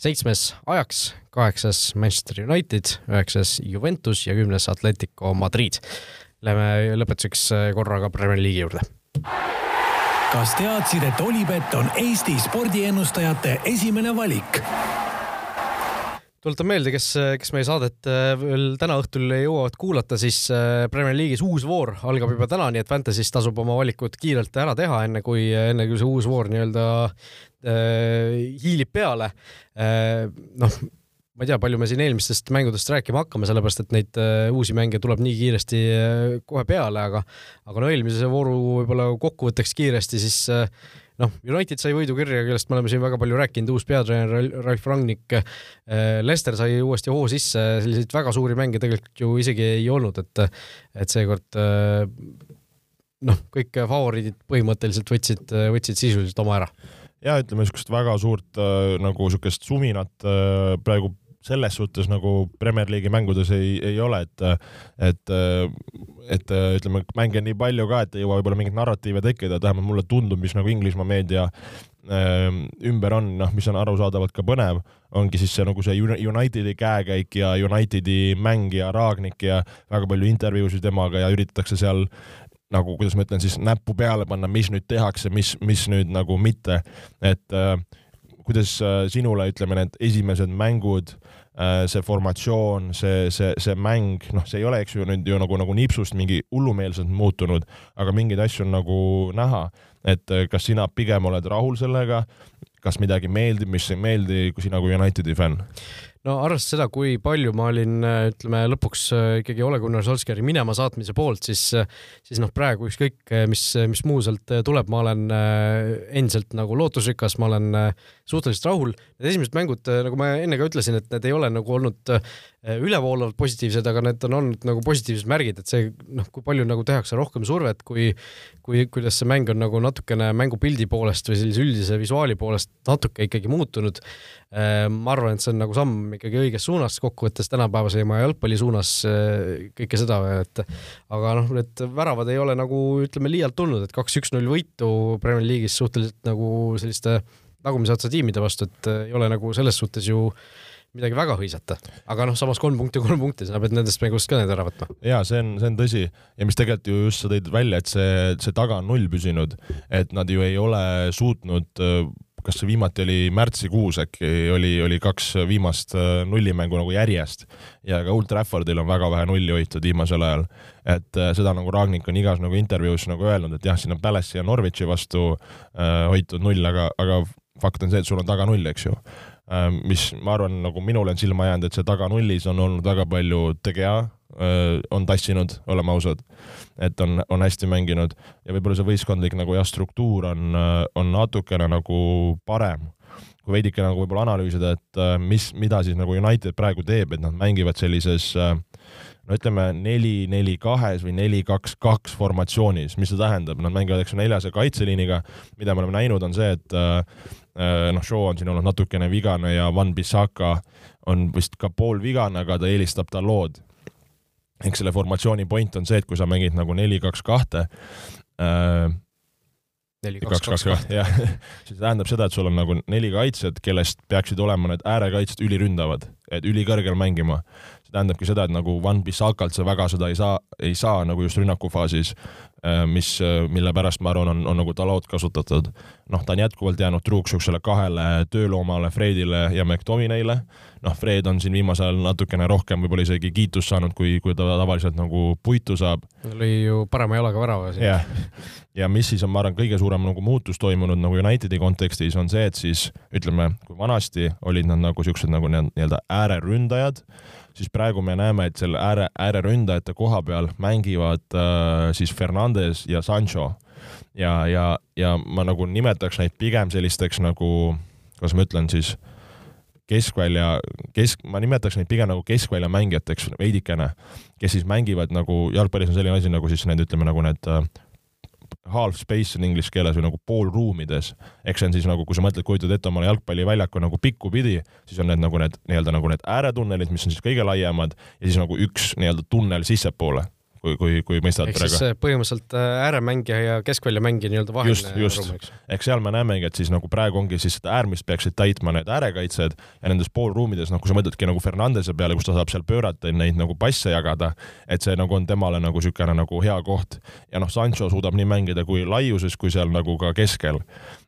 seitsmes Ajax, kaheksas Manchester United, üheksas Juventus ja kümnes Atletico Madrid. Lähme lõpetuseks korraga Premier League'i juurde kas teadsid, et Olipet on Eesti spordiennustajate esimene valik? tuletan meelde, kes, kes meie saadet äh, veel täna õhtul jõuavad kuulata, siis äh, Premier League'is uus voor algab juba täna, nii et Fantasy's tasub oma valikud kiirelt ära teha, enne kui, enne kui see uus voor nii-öelda äh, hiilib peale äh,. noh, ma ei tea, palju me siin eelmistest mängudest rääkima hakkame, sellepärast et neid uh, uusi mänge tuleb nii kiiresti uh, kohe peale, aga aga no eelmise vooru võib-olla kokkuvõtteks kiiresti, siis uh, noh, United sai võidu kirja, kellest me oleme siin väga palju rääkinud, uus peatreener Ralf Rangnick. Äh, Lester sai uuesti hoo sisse, selliseid väga suuri mänge tegelikult ju isegi ei olnud, et, et seekord äh, noh, kõik favoriidid põhimõtteliselt võtsid, võtsid sisuliselt oma ära. ja ütleme, niisugust väga suurt äh, nagu niisugust suminat praegu selles suhtes nagu Premier League'i mängudes ei, ei ole, et, et, et ütleme, mänge on nii palju ka, et ei jõua võib-olla mingeid narratiive tekkida, vähemalt mulle tundub, mis nagu Inglismaa meedia ähm, ümber on, noh, mis on arusaadavalt ka põnev, ongi siis see nagu see Unitedi käekäik ja Unitedi mäng ja Raagnik ja väga palju intervjuusid temaga ja üritatakse seal nagu, kuidas ma ütlen siis, näppu peale panna, mis nüüd tehakse, mis, mis nüüd nagu mitte, et äh, kuidas äh, sinule, ütleme, need esimesed mängud, äh, see formatsioon, see, see, see mäng, noh, see ei ole, eks ju, nüüd ju nagu, nagu nipsust mingi hullumeelselt muutunud, aga mingeid asju on nagu näha, et äh, kas sina pigem oled rahul sellega, kas midagi meeldib, mis ei meeldi, kui sina kui Unitedi fänn? No arvestades seda, kui palju ma olin, ütleme lõpuks äh, ikkagi Ole Gunnar Solskjaeri minema saatmise poolt, siis, äh, siis noh, praegu ükskõik, äh, mis, mis muu sealt tuleb, ma olen endiselt nagu lootusrikas, ma olen suhteliselt rahul. Need esimesed mängud, nagu ma enne ka ütlesin, et need ei ole nagu olnud ülevoolavalt positiivsed, aga need on olnud nagu positiivsed märgid, et see noh, kui palju nagu tehakse rohkem survet, kui, kui, kuidas see mäng on nagu natukene mängupildi poolest või sellise üldise visuaali poolest natuke ikkagi muutunud. ma arvan, et see on nagu samm ikkagi õiges suunas, kokkuvõttes tänapäevase jalgpalli suunas kõike seda, et aga noh, need väravad ei ole nagu ütleme liialt tulnud, et kaks-üks-null võitu Premier League'is suhteliselt nagu selliste tagumise otsa tiimide vastu, et ei ole nagu selles suhtes ju midagi väga hõisata, aga noh, samas kolm punkti, kolm punkti, sa pead nendest mängust ka need ära võtma. ja see on, see on tõsi ja mis tegelikult ju just sa tõid välja, et see, see taga on null püsinud, et nad ju ei ole suutnud kas see viimati oli märtsikuus äkki, oli, oli kaks viimast äh, nullimängu nagu järjest ja ka Old Traffordil on väga vähe nulli hoitud viimasel ajal. et äh, seda nagu Ragnik on igas nagu intervjuus nagu öelnud, et jah, siin on Palace'i ja Norwichi vastu äh, hoitud null, aga, aga fakt on see, et sul on taga null, eks ju äh,. Mis ma arvan, nagu minule on silma jäänud, et see taga nullis on olnud väga palju tegea on tassinud, oleme ausad. et on, on hästi mänginud ja võib-olla see võistkondlik nagu jah, struktuur on, on natukene nagu parem kui veidike nagu võib-olla analüüsida, et mis, mida siis nagu United praegu teeb, et nad mängivad sellises no ütleme neli, neli kahes või neli, kaks, kaks formatsioonis, mis see tähendab, nad mängivad, eks ju, neljase kaitseliiniga, mida me oleme näinud, on see, et Äh, noh, Shaw on siin olnud natukene vigane ja Van Bissaka on vist ka poolvigane, aga ta eelistab Dalot. eks selle formatsiooni point on see, et kui sa mängid nagu neli, kaks, kahte äh,, neli, kaks, kaks, kaks, jah, siis tähendab seda, et sul on nagu neli kaitsjat, kellest peaksid olema need äärekaitsjad üliründavad, et ülikõrgel mängima. See tähendabki seda, et nagu Van Bissakalt sa väga seda ei saa, ei saa nagu just rünnakufaasis Äh, mis, äh, mille pärast ma arvan, on, on nagu talot kasutatud. noh, ta on jätkuvalt jäänud truuks niisugusele kahele tööloomale, Fredile ja McTominay'le. noh, Fred on siin viimasel ajal natukene rohkem võib-olla isegi kiitust saanud, kui, kui ta tavaliselt nagu puitu saab. lõi ju parema jalaga värava. jah, ja mis siis on, ma arvan, kõige suurem nagu muutus toimunud nagu Unitedi kontekstis on see, et siis ütleme, kui vanasti olid nad nagu siuksed nagu nii-öelda ääreründajad siis praegu me näeme, et seal ääre, ääreründajate koha peal mängivad äh, siis Fernandes ja Sancho. ja, ja, ja ma nagu nimetaks neid pigem sellisteks nagu, kuidas ma ütlen siis, keskvälja, kesk, ma nimetaks neid pigem nagu keskvälja mängijateks veidikene, kes siis mängivad nagu, jalgpallis on selline asi nagu siis need, ütleme nagu need äh, half space on inglise keeles või nagu poolruumides. eks see on siis nagu, kui sa mõtled, kujutad ette omale jalgpalliväljaku nagu pikkupidi, siis on need nagu need nii-öelda nagu need ääretunnelid, mis on siis kõige laiemad ja siis nagu üks nii-öelda tunnel sissepoole kui, kui, kui mõistad ehk siis põhimõtteliselt äh, ääremängija ja keskväljamängija nii-öelda vaheline just, just. ehk seal me näemegi, et siis nagu praegu ongi siis seda äärmist peaksid täitma need äärekaitsjad ja nendes poolruumides, noh, kui sa mõtledki nagu Fernandese peale, kus ta saab seal pöörata, neid nagu passe jagada, et see nagu on temale nagu niisugune nagu hea koht. ja noh, Sancho suudab nii mängida kui laiuses, kui seal nagu ka keskel.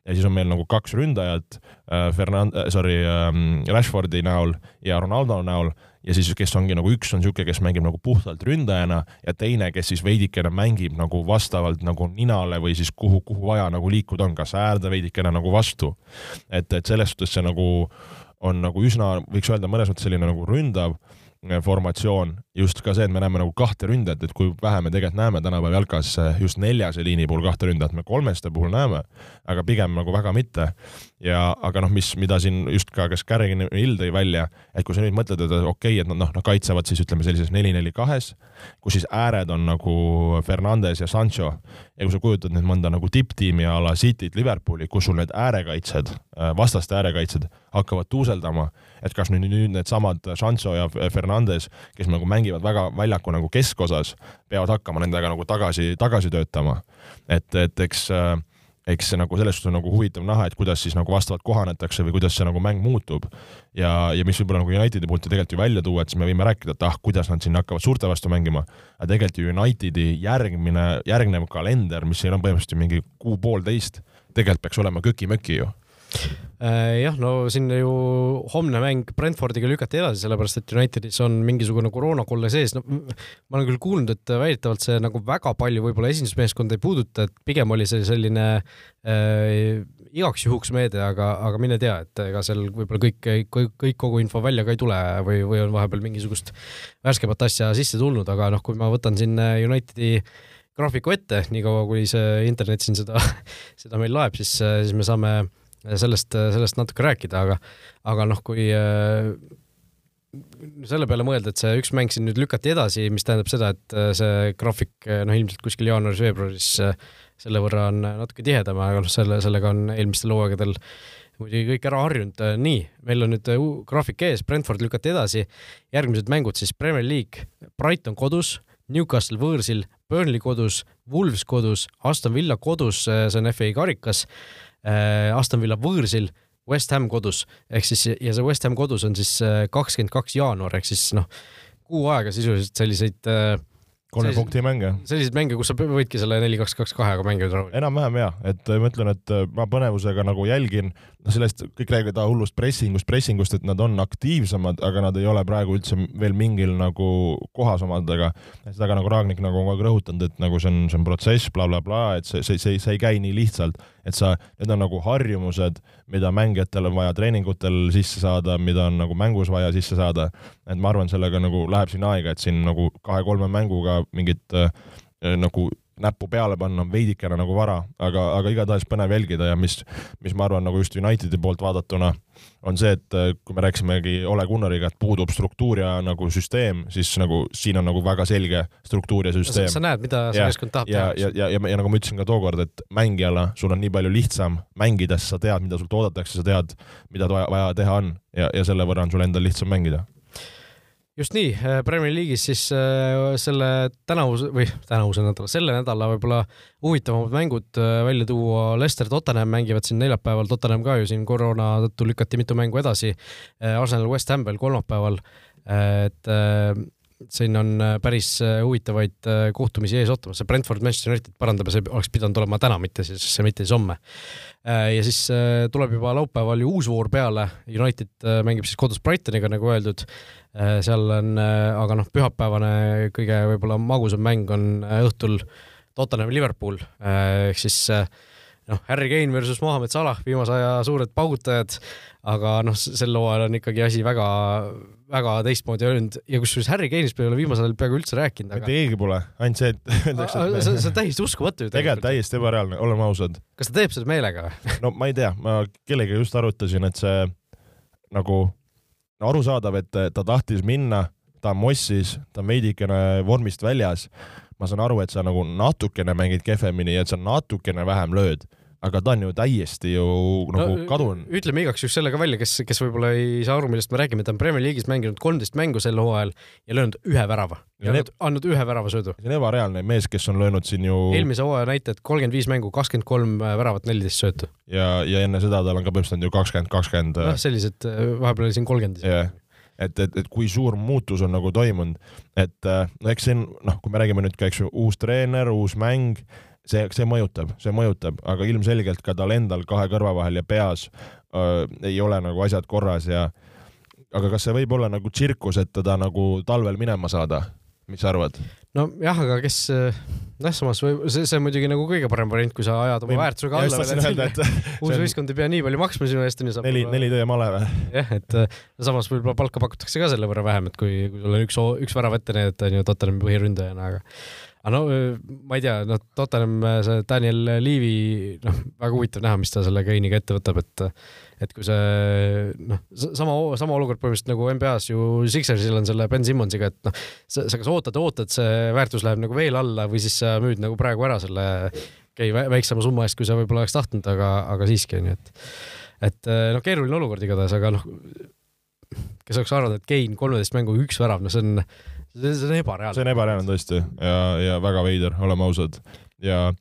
ja siis on meil nagu kaks ründajat äh,, Fernand- äh,, sorry äh,, Rashfordi näol ja Ronaldo näol ja siis, kes ongi nagu üks on niisugune, kes mängib nagu puhtalt ründajana ja teine, kes siis veidikene mängib nagu vastavalt nagu ninale või siis kuhu, kuhu vaja nagu liikuda on, kas äärde veidikene nagu vastu. et, et selles suhtes see nagu on nagu üsna, võiks öelda mõnes mõttes selline nagu ründav Äh, formatsioon, just ka see, et me näeme nagu kahte ründajat, et kui vähe me tegelikult näeme tänapäeval jalkas just neljase liini puhul kahte ründajat, me kolmeste puhul näeme, aga pigem nagu väga mitte. ja aga noh, mis, mida siin just ka, kas Carrigan Hill tõi välja, et kui sa nüüd mõtled, et okei okay,, et nad noh, nad kaitsevad siis ütleme sellises neli-neli kahes, kus siis ääred on nagu Fernandes ja Sancho ja kui sa kujutad nüüd mõnda nagu tipptiimi a la Cityt, Liverpooli, kus sul need äärekaitsjad, äh, vastaste äärekaitsjad hakkavad tuuseldama, et kas nüüd, nüüd needsamad Sancho ja Fernandes, kes nagu mängivad väga väljaku nagu keskosas, peavad hakkama nendega nagu tagasi, tagasi töötama. et, et eks äh, eks see nagu selles suhtes on nagu huvitav näha, et kuidas siis nagu vastavalt kohanetakse või kuidas see nagu mäng muutub. ja, ja mis võib-olla nagu Unitedi poolt ju tegelikult ju välja tuua, et siis me võime rääkida, et ah, kuidas nad siin hakkavad suurte vastu mängima, aga tegelikult ju Unitedi järgmine, järgnev kalender, mis siin on põhimõtteliselt ju mingi kuu-poolteist, tegelikult peaks olema köki-möki ju jah, no siin ju homne mäng Brentfordiga lükati edasi, sellepärast et Unitedis on mingisugune koroonakolle sees, no ma olen küll kuulnud, et väidetavalt see nagu väga palju võib-olla esindusmeeskonda ei puuduta, et pigem oli see selline äh, igaks juhuks meede, aga, aga mine tea, et ega seal võib-olla kõik, kõik, kõik kogu info välja ka ei tule või, või on vahepeal mingisugust värskemat asja sisse tulnud, aga noh, kui ma võtan siin äh, Unitedi graafiku ette, niikaua kui see internet siin seda, seda meil loeb, siis, siis me saame sellest, sellest natuke rääkida, aga, aga noh, kui äh, selle peale mõelda, et see üks mäng siin nüüd lükati edasi, mis tähendab seda, et äh, see graafik äh, noh, ilmselt kuskil jaanuaris-veebruaris selle võrra on natuke tihedam, aga noh, selle, sellega on eelmistel hooaegadel muidugi kõik ära harjunud. nii, meil on nüüd graafik ees, Brentford lükati edasi, järgmised mängud siis Premier League, Brighton kodus, Newcastle võõrsil, Burnley kodus, Wolves kodus, Aston Villa kodus, see on FA karikas Aston Villa võõrsil, West Ham kodus ehk siis ja see West Ham kodus on siis äh, kakskümmend kaks jaanuar ehk siis noh, kuu aega sisuliselt selliseid äh, kolme punkti mänge. selliseid mänge, kus sa võidki selle neli, kaks, kaks, kahega mängida enam-vähem jah, et ma ütlen, et ma põnevusega nagu jälgin, noh sellest kõik räägivad hullust pressingust, pressingust, et nad on aktiivsemad, aga nad ei ole praegu üldse veel mingil nagu kohas omadega. seda ka nagu Raagnik nagu on kogu aeg rõhutanud, et nagu see on, see on protsess bla,, blablabla, et see, see, see, see ei käi nii lihtsalt et sa, need on nagu harjumused, mida mängijatel on vaja treeningutel sisse saada, mida on nagu mängus vaja sisse saada. et ma arvan, sellega nagu läheb siin aega, et siin nagu kahe-kolme mänguga mingit äh, nagu näppu peale panna on veidikene nagu vara, aga, aga igatahes põnev jälgida ja mis, mis ma arvan, nagu just Unitedi poolt vaadatuna, on see, et äh, kui me rääkisimegi Ole Gunnariga, et puudub struktuur ja nagu süsteem, siis nagu siin on nagu väga selge struktuur ja süsteem. sa näed, mida see meeskond tahab ja, teha. ja, ja, ja, ja, ja nagu ma ütlesin ka tookord, et mängijale sul on nii palju lihtsam mängides, sa tead, mida sult oodatakse, sa tead, mida vaja teha on ja, ja selle võrra on sul endal lihtsam mängida just nii, äh, Premier League'is siis äh, selle tänavuse või tänavuse nädala, selle nädala võib-olla huvitavamad mängud äh, välja tuua. Leicester, Tottenham mängivad siin neljapäeval, Tottenham ka ju siin koroona tõttu lükati mitu mängu edasi. Arsenal, West Ham veel kolmapäeval. et siin on päris huvitavaid kohtumisi ees ootamas, see Brentford, Manchester United parandab ja see oleks pidanud olema täna, mitte siis, mitte siis homme. ja siis tuleb juba laupäeval ju uus voor peale, United mängib siis kodus Brightoniga, nagu öeldud. Äh, seal on, äh, aga noh, pühapäevane kõige võib-olla magusam mäng on äh, õhtul Tottenham Liverpool ehk siis noh, Harry Kane versus Mohamed Salah, viimase aja suured paugutajad, aga noh, sel hooajal on ikkagi asi väga, väga teistmoodi öelnud ja kusjuures Harry Kane'ist me ei ole viimasel ajal peaaegu üldse rääkinud, aga. mitte keegi pole, ainult see, et öeldakse, et see, see on täiesti uskumatu ju. tegelikult täiesti ebareaalne, oleme ausad. kas ta teeb seda meelega või? no ma ei tea, ma kellegagi just arutasin, et see nagu arusaadav, et ta tahtis minna, ta on mossis, ta on veidikene vormist väljas. ma saan aru, et sa nagu natukene mängid kehvemini ja et sa natukene vähem lööd aga ta on ju täiesti ju nagu no, kadunud. ütleme igaks juhuks selle ka välja, kes, kes võib-olla ei saa aru, millest me räägime, ta on Premier League'is mänginud kolmteist mängu sel hooajal ja löönud ühe värava ja andnud, andnud ühe väravasöödu. see on ebareaalne mees, kes on löönud siin ju eelmise hooaja näitajad kolmkümmend viis mängu, kakskümmend kolm väravat, neliteist söötu. ja, ja enne seda tal on ka põhimõtteliselt ju kakskümmend, kakskümmend. noh, sellised, vahepeal oli siin kolmkümmend. jah et, et, et kui suur muutus on nagu toimunud, et no eks siin noh, kui me räägime nüüd ka, eks ju, uus treener, uus mäng, see, see mõjutab, see mõjutab, aga ilmselgelt ka tal endal kahe kõrva vahel ja peas öö, ei ole nagu asjad korras ja aga kas see võib olla nagu tsirkus, et teda nagu talvel minema saada? mis sa arvad? nojah, aga kes, noh, samas või see, see on muidugi nagu kõige parem variant, kui sa ajad oma väärtusega alla veel, et uus võistkond ei pea nii palju maksma sinu eest, onju. neli, neli töö male või? jah, et samas võib-olla palka pakutakse ka selle võrra vähem, et kui, kui sul on üks, üks värav ette näidata, onju, Tottenhami põhiründajana, aga aga no ma ei tea, noh, Tottenham, see Daniel Leevi, noh, väga huvitav näha, mis ta selle Keiniga ette võtab, et et kui see noh, sama, sama olukord põhimõtteliselt nagu NBA-s ju Sixersil on selle Ben Simmonsiga, et noh, sa, sa kas ootad, ootad, see väärtus läheb nagu veel alla või siis sa müüd nagu praegu ära selle okei okay, väiksema summa eest, kui sa võib-olla oleks tahtnud, aga, aga siiski onju, et et noh, keeruline olukord igatahes, aga noh, kes oleks arvanud, et Kein kolmeteist mängu üks värav, no see on see on ebareaalne. see on ebareaalne tõesti ja, ja väga veider, oleme ausad. ja,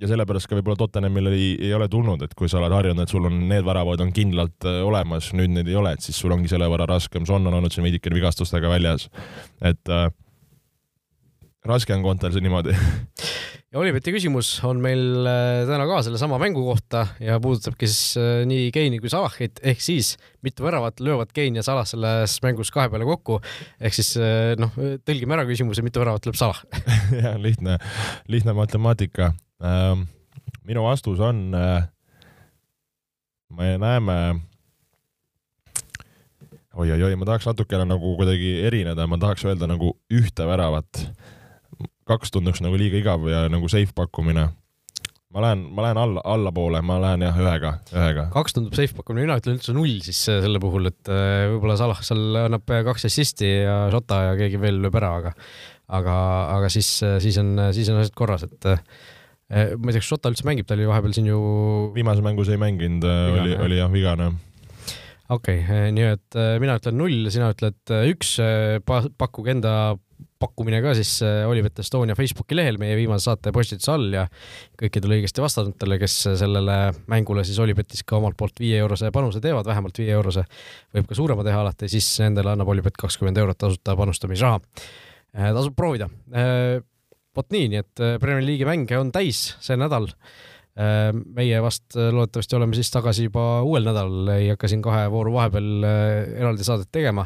ja sellepärast ka võib-olla Tottenhamil ei, ei ole tulnud, et kui sa oled harjunud, et sul on need väravad on kindlalt äh, olemas, nüüd neid ei ole, et siis sul ongi selle võrra raskem, Son on olnud siin veidikene vigastustega väljas, et äh, raske on Kontel see niimoodi ja Oliveti küsimus on meil äh, täna ka sellesama mängu kohta ja puudutabki siis äh, nii Keini kui Salahit ehk siis mitu väravat löövad Kein ja Salah selles mängus kahe peale kokku. ehk siis äh, noh, tõlgime ära küsimuse, mitu väravat lööb Salah jah, lihtne, lihtne matemaatika. Ähm, minu vastus on, me näeme oi-oi-oi, ma tahaks natukene nagu kuidagi erineda, ma tahaks öelda nagu ühte väravat kaks tunduks nagu liiga igav ja nagu safe pakkumine. ma lähen, ma lähen alla, allapoole, ma lähen jah, ühega, ühega. kaks tundub safe pakkumine, mina ütlen üldse null siis äh, selle puhul, et äh, võib-olla Salah seal annab kaks assisti ja Šota ja keegi veel lööb ära, aga aga, aga siis, äh, siis on, siis on asjad korras, et ma ei tea, kas Šota üldse mängib, ta oli vahepeal siin ju viimases mängus ei mänginud, oli, oli jah, vigane okei okay,, nii et mina ütlen null, sina ütled üks, pakkuge enda pakkumine ka siis äh, Olivet Estonia Facebooki lehel meie viimase saate postituse all ja kõikidele õigesti vastanutele, kes sellele mängule siis Olipetis ka omalt poolt viie eurose panuse teevad, vähemalt viie eurose, võib ka suurema teha alati, siis nendele annab Olipet kakskümmend eurot tasuta panustamisraha. Äh, tasub proovida. Äh, vot nii, nii et Premier League'i mänge on täis see nädal meie vast loodetavasti oleme siis tagasi juba uuel nädalal, ei hakka siin kahe vooru vahepeal eraldi saadet tegema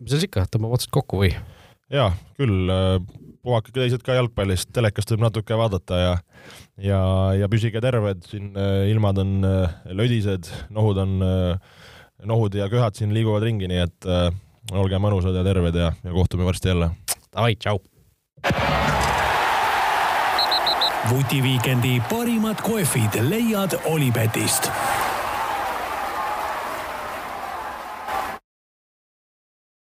mis seal ikka, tõmbame otsad kokku või? ja küll, puhake teised ka jalgpallist, telekast võib natuke vaadata ja ja, ja püsige terved, siin ilmad on lödised, nohud on, nohud ja köhad siin liiguvad ringi, nii et äh, olge mõnusad ja terved ja, ja kohtume varsti jälle. Davai, tšau. vutiviikendi parimad kohvid leiad Olipetist